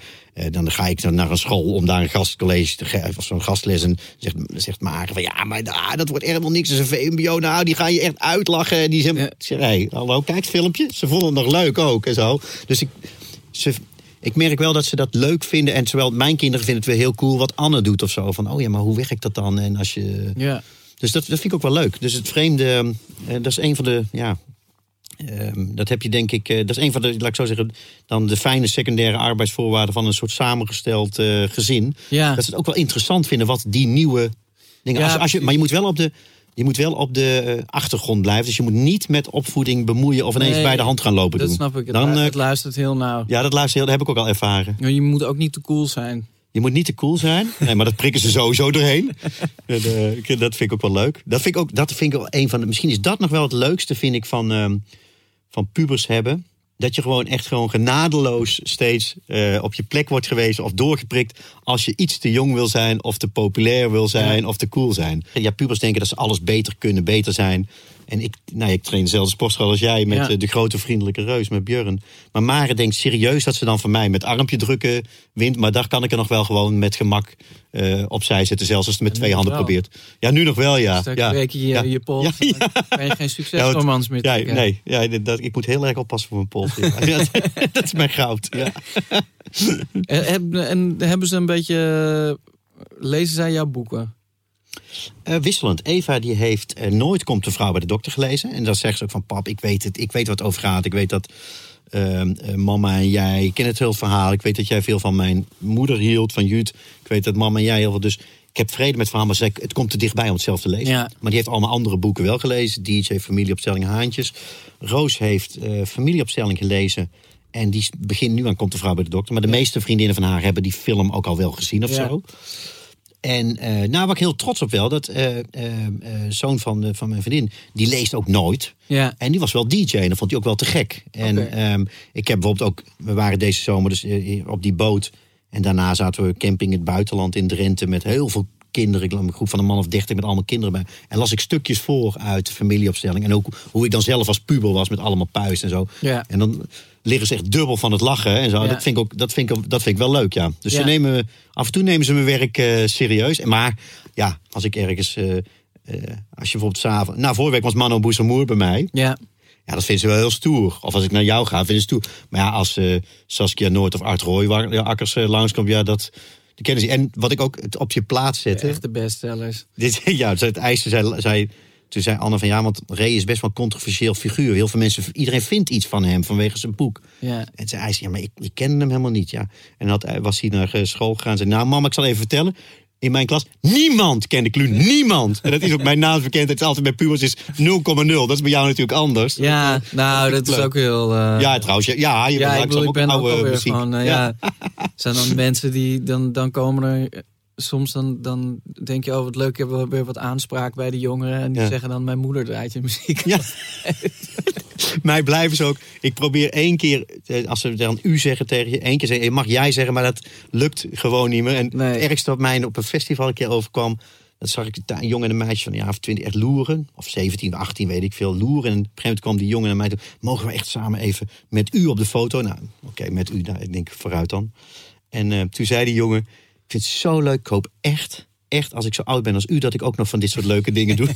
dan ga ik dan naar een school om daar een gastcollege te geven... of zo'n gastles. En zegt, zegt Maren van... ja, maar ah, dat wordt helemaal niks. Dat is een VMBO. Nou, die gaan je echt uitlachen. En die zijn, zeg, hey, hallo, kijk het filmpje. Ze vonden het nog leuk ook en zo. Dus ik... Ze, ik merk wel dat ze dat leuk vinden. En zowel mijn kinderen vinden het weer heel cool wat Anne doet of zo. Van, oh ja, maar hoe werkt dat dan? En als je... Ja. Dus dat, dat vind ik ook wel leuk. Dus het vreemde, eh, dat is een van de, ja, ehm, dat heb je denk ik, eh, dat is een van de, laat ik zo zeggen, dan de fijne secundaire arbeidsvoorwaarden van een soort samengesteld eh, gezin. Ja. Dat ze het ook wel interessant vinden wat die nieuwe dingen. Ja, als, als je, maar je moet wel op de, je moet wel op de achtergrond blijven. Dus je moet niet met opvoeding bemoeien of ineens Nee, bij de hand gaan lopen Dat doen. snap ik. Het, Dan, lu- het luistert heel nauw. ja, dat luister dat heb ik ook al ervaren. Je moet ook niet te cool zijn. Je moet niet te cool zijn. Nee, maar dat prikken ze sowieso doorheen. <laughs> En, eh, dat vind ik ook wel leuk. Dat vind ik ook, dat vind ik wel een van de. Misschien is dat nog wel het leukste, vind ik, van, ehm, van pubers hebben. Dat je gewoon echt gewoon genadeloos steeds eh, op je plek wordt gewezen of doorgeprikt. als je iets te jong wil zijn, of te populair wil zijn, of te cool zijn. Ja, pubers denken dat ze alles beter kunnen, beter zijn. En ik, nou, ik train dezelfde sportschool als jij met Ja. eh, de grote vriendelijke reus, met Björn. Maar Mare denkt serieus dat ze dan van mij met armpje drukken wint. Maar daar kan ik er nog wel gewoon met gemak eh, opzij zetten. Zelfs als het met twee handen wel. probeert. Ja, nu nog wel, ja. Ja. breek je je, ja. je pols. Ja, en Dan kan je geen succesromans meer ja, nee, ja, dat, ik moet heel erg oppassen voor mijn pols. <laughs> Dat is mijn goud. Ja. <laughs> En, heb- en hebben ze een beetje... Lezen zij jouw boeken? Eh, wisselend. Eva die heeft eh, nooit Komt de vrouw bij de dokter gelezen. En dan zegt ze ook van pap, ik weet het. Ik weet wat het over gaat. Ik weet dat ehm, eh, mama en jij... Ik ken het heel verhaal. Ik weet dat jij veel van mijn moeder hield, van Jut. Ik weet dat mama en jij heel veel... Dus ik heb vrede met het verhaal, maar ze- het komt te dichtbij om het zelf te lezen. Ja. Maar die heeft allemaal andere boeken wel gelezen. DJ, Familieopstelling, Haantjes. Roos heeft Familieopstelling gelezen. En die begint nu aan Komt de vrouw bij de dokter. Maar de meeste vriendinnen van haar hebben die film ook al wel gezien of Ja. zo. En eh, nou, waar ik heel trots op wel, dat eh, eh, zoon van, van mijn vriendin, die leest ook nooit. Ja. En die was wel DJ en dat vond hij ook wel te gek. En ehm, ik heb bijvoorbeeld ook, we waren deze zomer dus op die boot. En daarna zaten we camping in het buitenland in Drenthe met heel veel kinderen. Ik een groep van een man of dertig met allemaal kinderen bij. En las ik stukjes voor uit familieopstelling. En ook hoe ik dan zelf als puber was met allemaal puis en zo. Ja. En dan liggen ze echt dubbel van het lachen en zo. Ja. Dat, vind ik ook, dat, vind ik, dat vind ik wel leuk, ja. Dus Ja. ze nemen, me- af en toe nemen ze mijn werk eh, serieus. Maar ja, als ik ergens... eh, als je bijvoorbeeld s'avonds... Nou, vorige week was Mano Boesamoer bij mij. Ja. Ja, dat vinden ze wel heel stoer. Of als ik naar jou ga, vinden ze stoer. Maar ja, als Saskia Noord of Art Roy waar, ja, Akkers uh, langskomt, ja, dat... Die kennen ze. En wat ik ook het op je plaats zette. Echte bestsellers. <laughs> Dit, ja, het eisen zei, zei, toen zei Anne van ja, want Ray is best wel een controversieel figuur. Heel veel mensen, iedereen vindt iets van hem vanwege zijn boek. Ja. En zei hij, ja, maar ik, ik ken hem helemaal niet. Ja. En had, hij- was hij naar eh, school gegaan en zei, nou mama, ik zal even vertellen. in mijn klas. Niemand kende Kluun. Niemand. En dat is ook mijn naamsbekendheid. Het is altijd bij pubers is 0,0. Dat is bij jou natuurlijk anders. Ja, nou, dat is ook heel... eh, Ja, trouwens. Ja, ja je ja, bent ik, bedoel, ik ben ook oude muziek. gewoon... eh, ja. zijn dan mensen die... Dan, dan komen er... Soms dan, dan denk je, oh wat leuk, ik heb wel weer wat aanspraak bij de jongeren. En die Ja. zeggen dan, mijn moeder draait je muziek. Ja. <laughs> Mij blijven ze ook. Ik probeer één keer, eh, als ze dan u zeggen tegen je, één keer zeggen, eh, mag jij zeggen, maar dat lukt gewoon niet meer. En Nee. het ergste wat mij op een festival een keer overkwam, dat zag ik een jongen en een meisje van een jaar of twintig echt loeren. Of 17, 18, weet ik veel, loeren. En op een gegeven moment kwam die jongen naar mij toe, mogen we echt samen even met u op de foto? Nou, oké, met u, nou, ik denk vooruit dan. En eh, toen zei die jongen, ik vind het zo leuk, ik hoop echt, echt als ik zo oud ben als u, dat ik ook nog van dit soort leuke dingen doe. <laughs>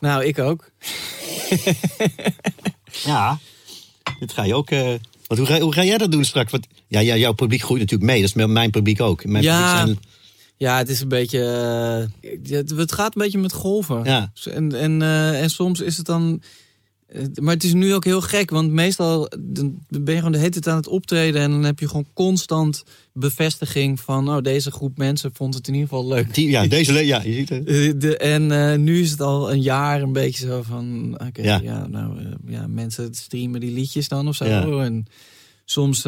Nou, ik ook. <laughs> Ja, dit ga je ook. eh, want hoe ga, hoe ga jij dat doen straks? Want, ja, ja, jouw publiek groeit natuurlijk mee. Dat is mijn publiek ook. Mijn Ja. publiek zijn, Ja, het is een beetje. eh, het- het gaat een beetje met golven. Ja. En, en, eh, en soms is het dan. Eh, Maar het is nu ook heel gek, want meestal ben je gewoon de hele tijd aan het optreden en dan heb je gewoon constant bevestiging van, oh, deze groep mensen vond het in ieder geval leuk. die, ja, deze. Ja, je ziet het. Eh, de, en eh, nu is het al een jaar een beetje zo van, oké, Ja. ja. nou, ja, mensen streamen die liedjes dan of zo. Ja. En soms,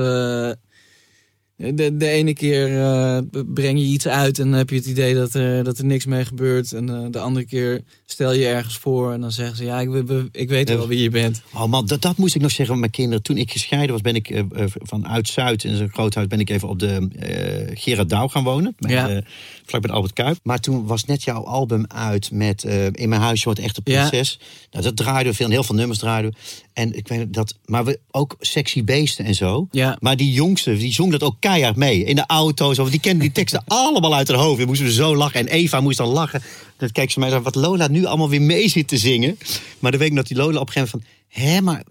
de, de ene keer eh, breng je iets uit en dan heb je het idee dat er, dat er niks mee gebeurt. En eh, de andere keer stel je ergens voor en dan zeggen ze, ja, ik, ik weet wel wie je bent. Oh man, dat, dat moest ik nog zeggen van mijn kinderen. Toen ik gescheiden was, ben ik eh, eh, van Uit-Zuid in zijn groot huis... ben ik even op de eh Gerard Douw gaan wonen. Bij, Ja. vlak bij Albert Kuip. Maar toen was net jouw album uit met In mijn huisje wordt echt een Ja. prinses. Nou, dat draaiden we veel. en Heel veel nummers draaiden we. En ik weet dat... Maar we ook Sexy Beesten en zo. Ja. Maar die jongste, die zong dat ook keihard mee. In de auto, zo. Die kenden die teksten <laughs> allemaal uit haar hoofd. We moesten zo lachen. En Eva moest dan lachen. Dan kijkt ze mij zo, wat Lola nu allemaal weer mee zit te zingen. Maar dan weet ik dat die Lola op een gegeven moment van... Hé, maar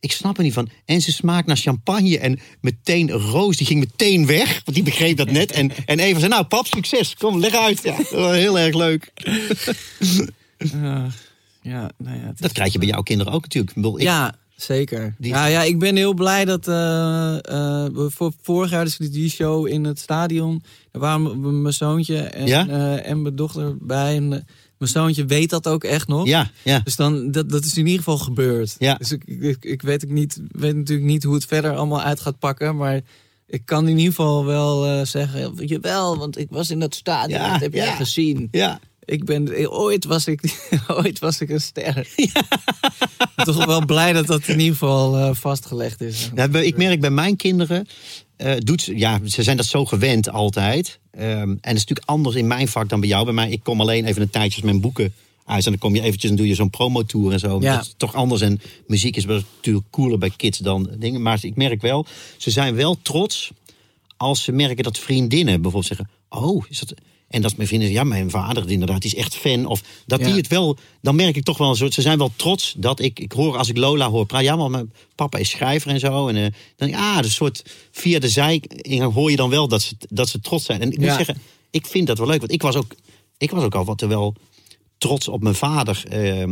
ik snap er niet van. En ze smaakt naar champagne. En meteen Roos, die ging meteen weg. Want die begreep dat net. En, en Eva zei, nou pap, succes. Kom, leg uit. Ja, dat was heel erg leuk. <laughs> Ja, nou ja, Dat krijg je bij jouw kinderen ook natuurlijk. Ik- Ja, zeker. Die- Ja, ja, ik ben heel blij dat we voor vorig jaar dus die show in het stadion. Daar waren mijn zoontje en, Ja? eh, en mijn dochter bij. En mijn zoontje weet dat ook echt nog. Ja, ja. Dus dan, dat, dat is in ieder geval gebeurd. Ja. Dus ik, ik, ik weet, ook niet, weet natuurlijk niet hoe het verder allemaal uit gaat pakken. Maar ik kan in ieder geval wel zeggen... Jawel, want ik was in dat stadion. Ja, dat heb jij ja. gezien. Ja. Ik ben, ooit, was ik, <laughs> ooit was ik een ster. <laughs> Toch wel blij dat dat in ieder geval eh, vastgelegd is. Bij- ik merk bij mijn kinderen, eh, doet ze, ja, ze zijn dat zo gewend altijd. Ehm, en het is natuurlijk anders in mijn vak dan bij jou. Bij mij, ik kom alleen even een tijdje mijn boeken uit. En dan kom je eventjes en doe je zo'n promotour en zo. Ja. Dat is toch anders. En muziek is natuurlijk cooler bij kids dan dingen. Maar ik merk wel, ze zijn wel trots als ze merken dat vriendinnen bijvoorbeeld zeggen... Oh, is dat... En dat mijn vrienden, ja, mijn vader inderdaad, die is echt fan. Of dat Ja. die het wel, dan merk ik toch wel een soort, ze zijn wel trots dat ik, ik hoor als ik Lola hoor, praat, ja, maar mijn papa is schrijver en zo. En eh, dan denk ik, ah, een soort, via de zij hoor je dan wel dat ze, dat ze trots zijn. En ik moet Ja. zeggen, ik vind dat wel leuk, want ik was ook, ik was ook al wat wel trots op mijn vader. eh, eh,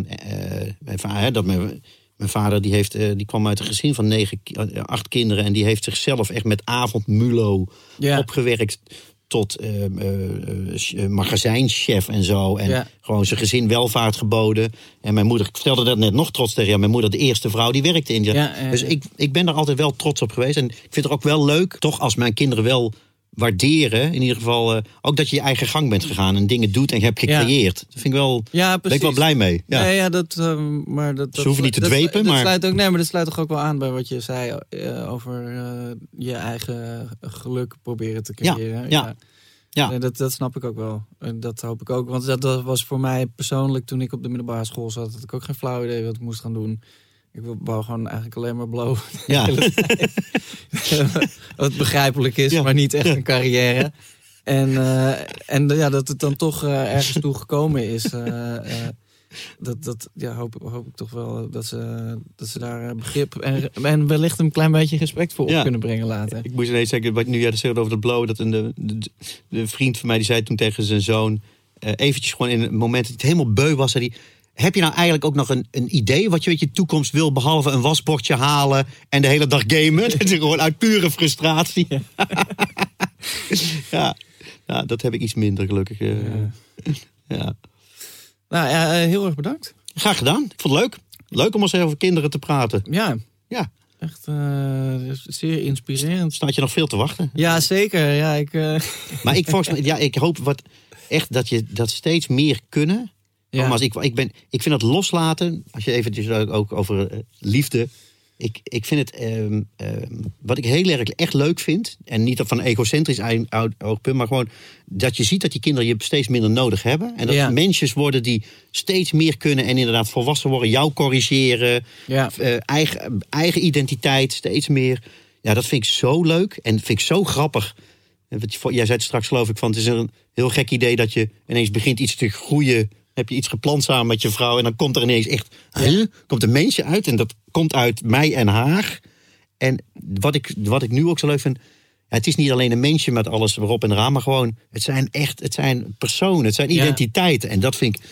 mijn vader hè, dat mijn, mijn vader die heeft, eh, die kwam uit een gezin van negen, acht kinderen. En die heeft zichzelf echt met avondmulo Ja. opgewerkt tot eh, eh, eh, eh, magazijnchef en zo. En Ja. gewoon zijn gezin welvaart geboden. En mijn moeder, ik vertelde dat net nog trots tegen jou. Mijn moeder, de eerste vrouw die werkte in die. Ja, dus ik, ik ben er altijd wel trots op geweest. En ik vind het ook wel leuk, toch als mijn kinderen wel waarderen. In ieder geval, eh, ook dat je je eigen gang bent gegaan en dingen doet en hebt Ja. gecreëerd. Dat vind ik wel, Ja, ben ik wel blij mee. Ja. Ja, ja dat, ehm, maar dat, dat, hoeven niet te dat- dwepen, dat maar- Sluit ook, nee, maar dat sluit toch ook wel aan bij wat je zei eh, over eh, je eigen geluk proberen te Ja, creëren. ja. Ja. Nee, dat, dat snap ik ook wel. En dat hoop ik ook. Want dat, dat was voor mij persoonlijk, toen ik op de middelbare school zat, had ik ook geen flauw idee wat ik moest gaan doen. Ik wou gewoon eigenlijk alleen maar blowen. Ja. <laughs> wat begrijpelijk is, Ja. maar niet echt een carrière. En, eh, en ja, dat het dan toch eh, ergens toe gekomen is. eh, dat, dat ja, hoop, hoop ik toch wel dat ze, dat ze daar begrip en, en wellicht een klein beetje respect voor op kunnen brengen later. Ik moest ineens zeggen, wat nu jij dat zegt over dat blowen, dat een de, de, de vriend van mij die zei toen tegen zijn zoon, eventjes gewoon in het moment dat hij het helemaal beu was, zei hij, heb je nou eigenlijk ook nog een, een idee wat je met je toekomst wil, behalve een wasbordje halen en de hele dag gamen? <laughs> Dat is gewoon uit pure frustratie. <laughs> ja. Dat heb ik iets minder gelukkig. eh. ja. Nou ja, eh, heel erg bedankt. Graag gedaan. Ik vond het leuk. Leuk om eens even over kinderen te praten. Ja, Ja, echt eh, zeer inspirerend. staat je nog veel te wachten. Ja, zeker. Ja, ik, Maar ik, volgens mij, ja, ik hoop wat, echt dat je dat steeds meer kunnen. Nogmaals, ik, ik, ben, ik vind dat loslaten, als je eventjes ook, over eh, liefde. Ik, ik vind het, ehm, ehm, wat ik heel erg echt leuk vind, en niet van egocentrisch oogpunt, maar gewoon dat je ziet dat die kinderen je steeds minder nodig hebben. En dat Ja. het mensjes worden die steeds meer kunnen en inderdaad volwassen worden, jou corrigeren, Ja. eh, eigen, eigen identiteit steeds meer. Ja, dat vind ik zo leuk en vind ik zo grappig. Je- Jij zei het straks geloof ik van het is een heel gek idee dat je ineens begint iets te groeien. Heb je iets geplant samen met je vrouw en dan komt er ineens echt huh? komt een mensje uit en dat komt uit mij en haar. En wat ik, wat ik nu ook zo leuk vind, ja, het is niet alleen een mensje met alles erop en eraan, maar gewoon het zijn echt, het zijn personen, het zijn Ja. identiteiten en dat vind ik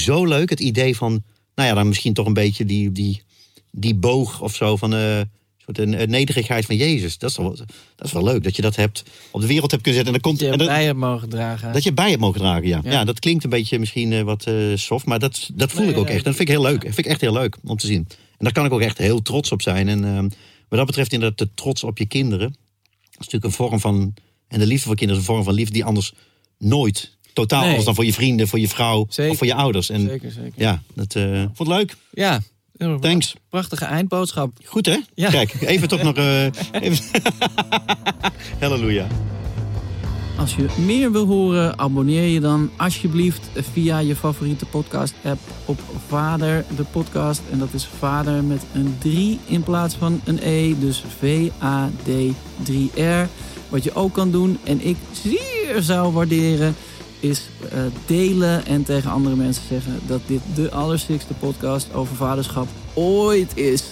zo leuk. Het idee van, nou ja, dan misschien toch een beetje die, die, die boog of zo van eh, soort een, een nederigheid van Jezus. Dat is, wel, dat is wel leuk dat je dat hebt op de wereld hebt kunnen zetten. En dan komt, dat je en bij hebt mogen dragen. dat je bij hebt mogen dragen, ja. Ja. ja. dat klinkt een beetje misschien eh, wat eh, soft, maar dat, dat voel Nee, ik ook echt. Dat vind ik heel leuk. Dat vind ik echt heel leuk om te zien. En daar kan ik ook echt heel trots op zijn. En ehm, wat dat betreft inderdaad de trots op je kinderen. Dat is natuurlijk een vorm van... En de liefde voor kinderen is een vorm van liefde die anders nooit... Totaal Nee. anders dan voor je vrienden, voor je vrouw Zeker. of voor je ouders. En Zeker, zeker. ja, dat eh, vond het leuk. Ja, Thanks. prachtige eindboodschap. Goed hè? Ja. Kijk, even toch nog... eh <laughs> even... Halleluja. Als je meer wil horen, abonneer je dan alsjeblieft via je favoriete podcast-app op Vader, de podcast. En dat is Vader met een 3 in plaats van een E, dus V-A-D-3-R. Wat je ook kan doen, en ik zeer zou waarderen, is eh, delen en tegen andere mensen zeggen dat dit de allerstikste podcast over vaderschap ooit is.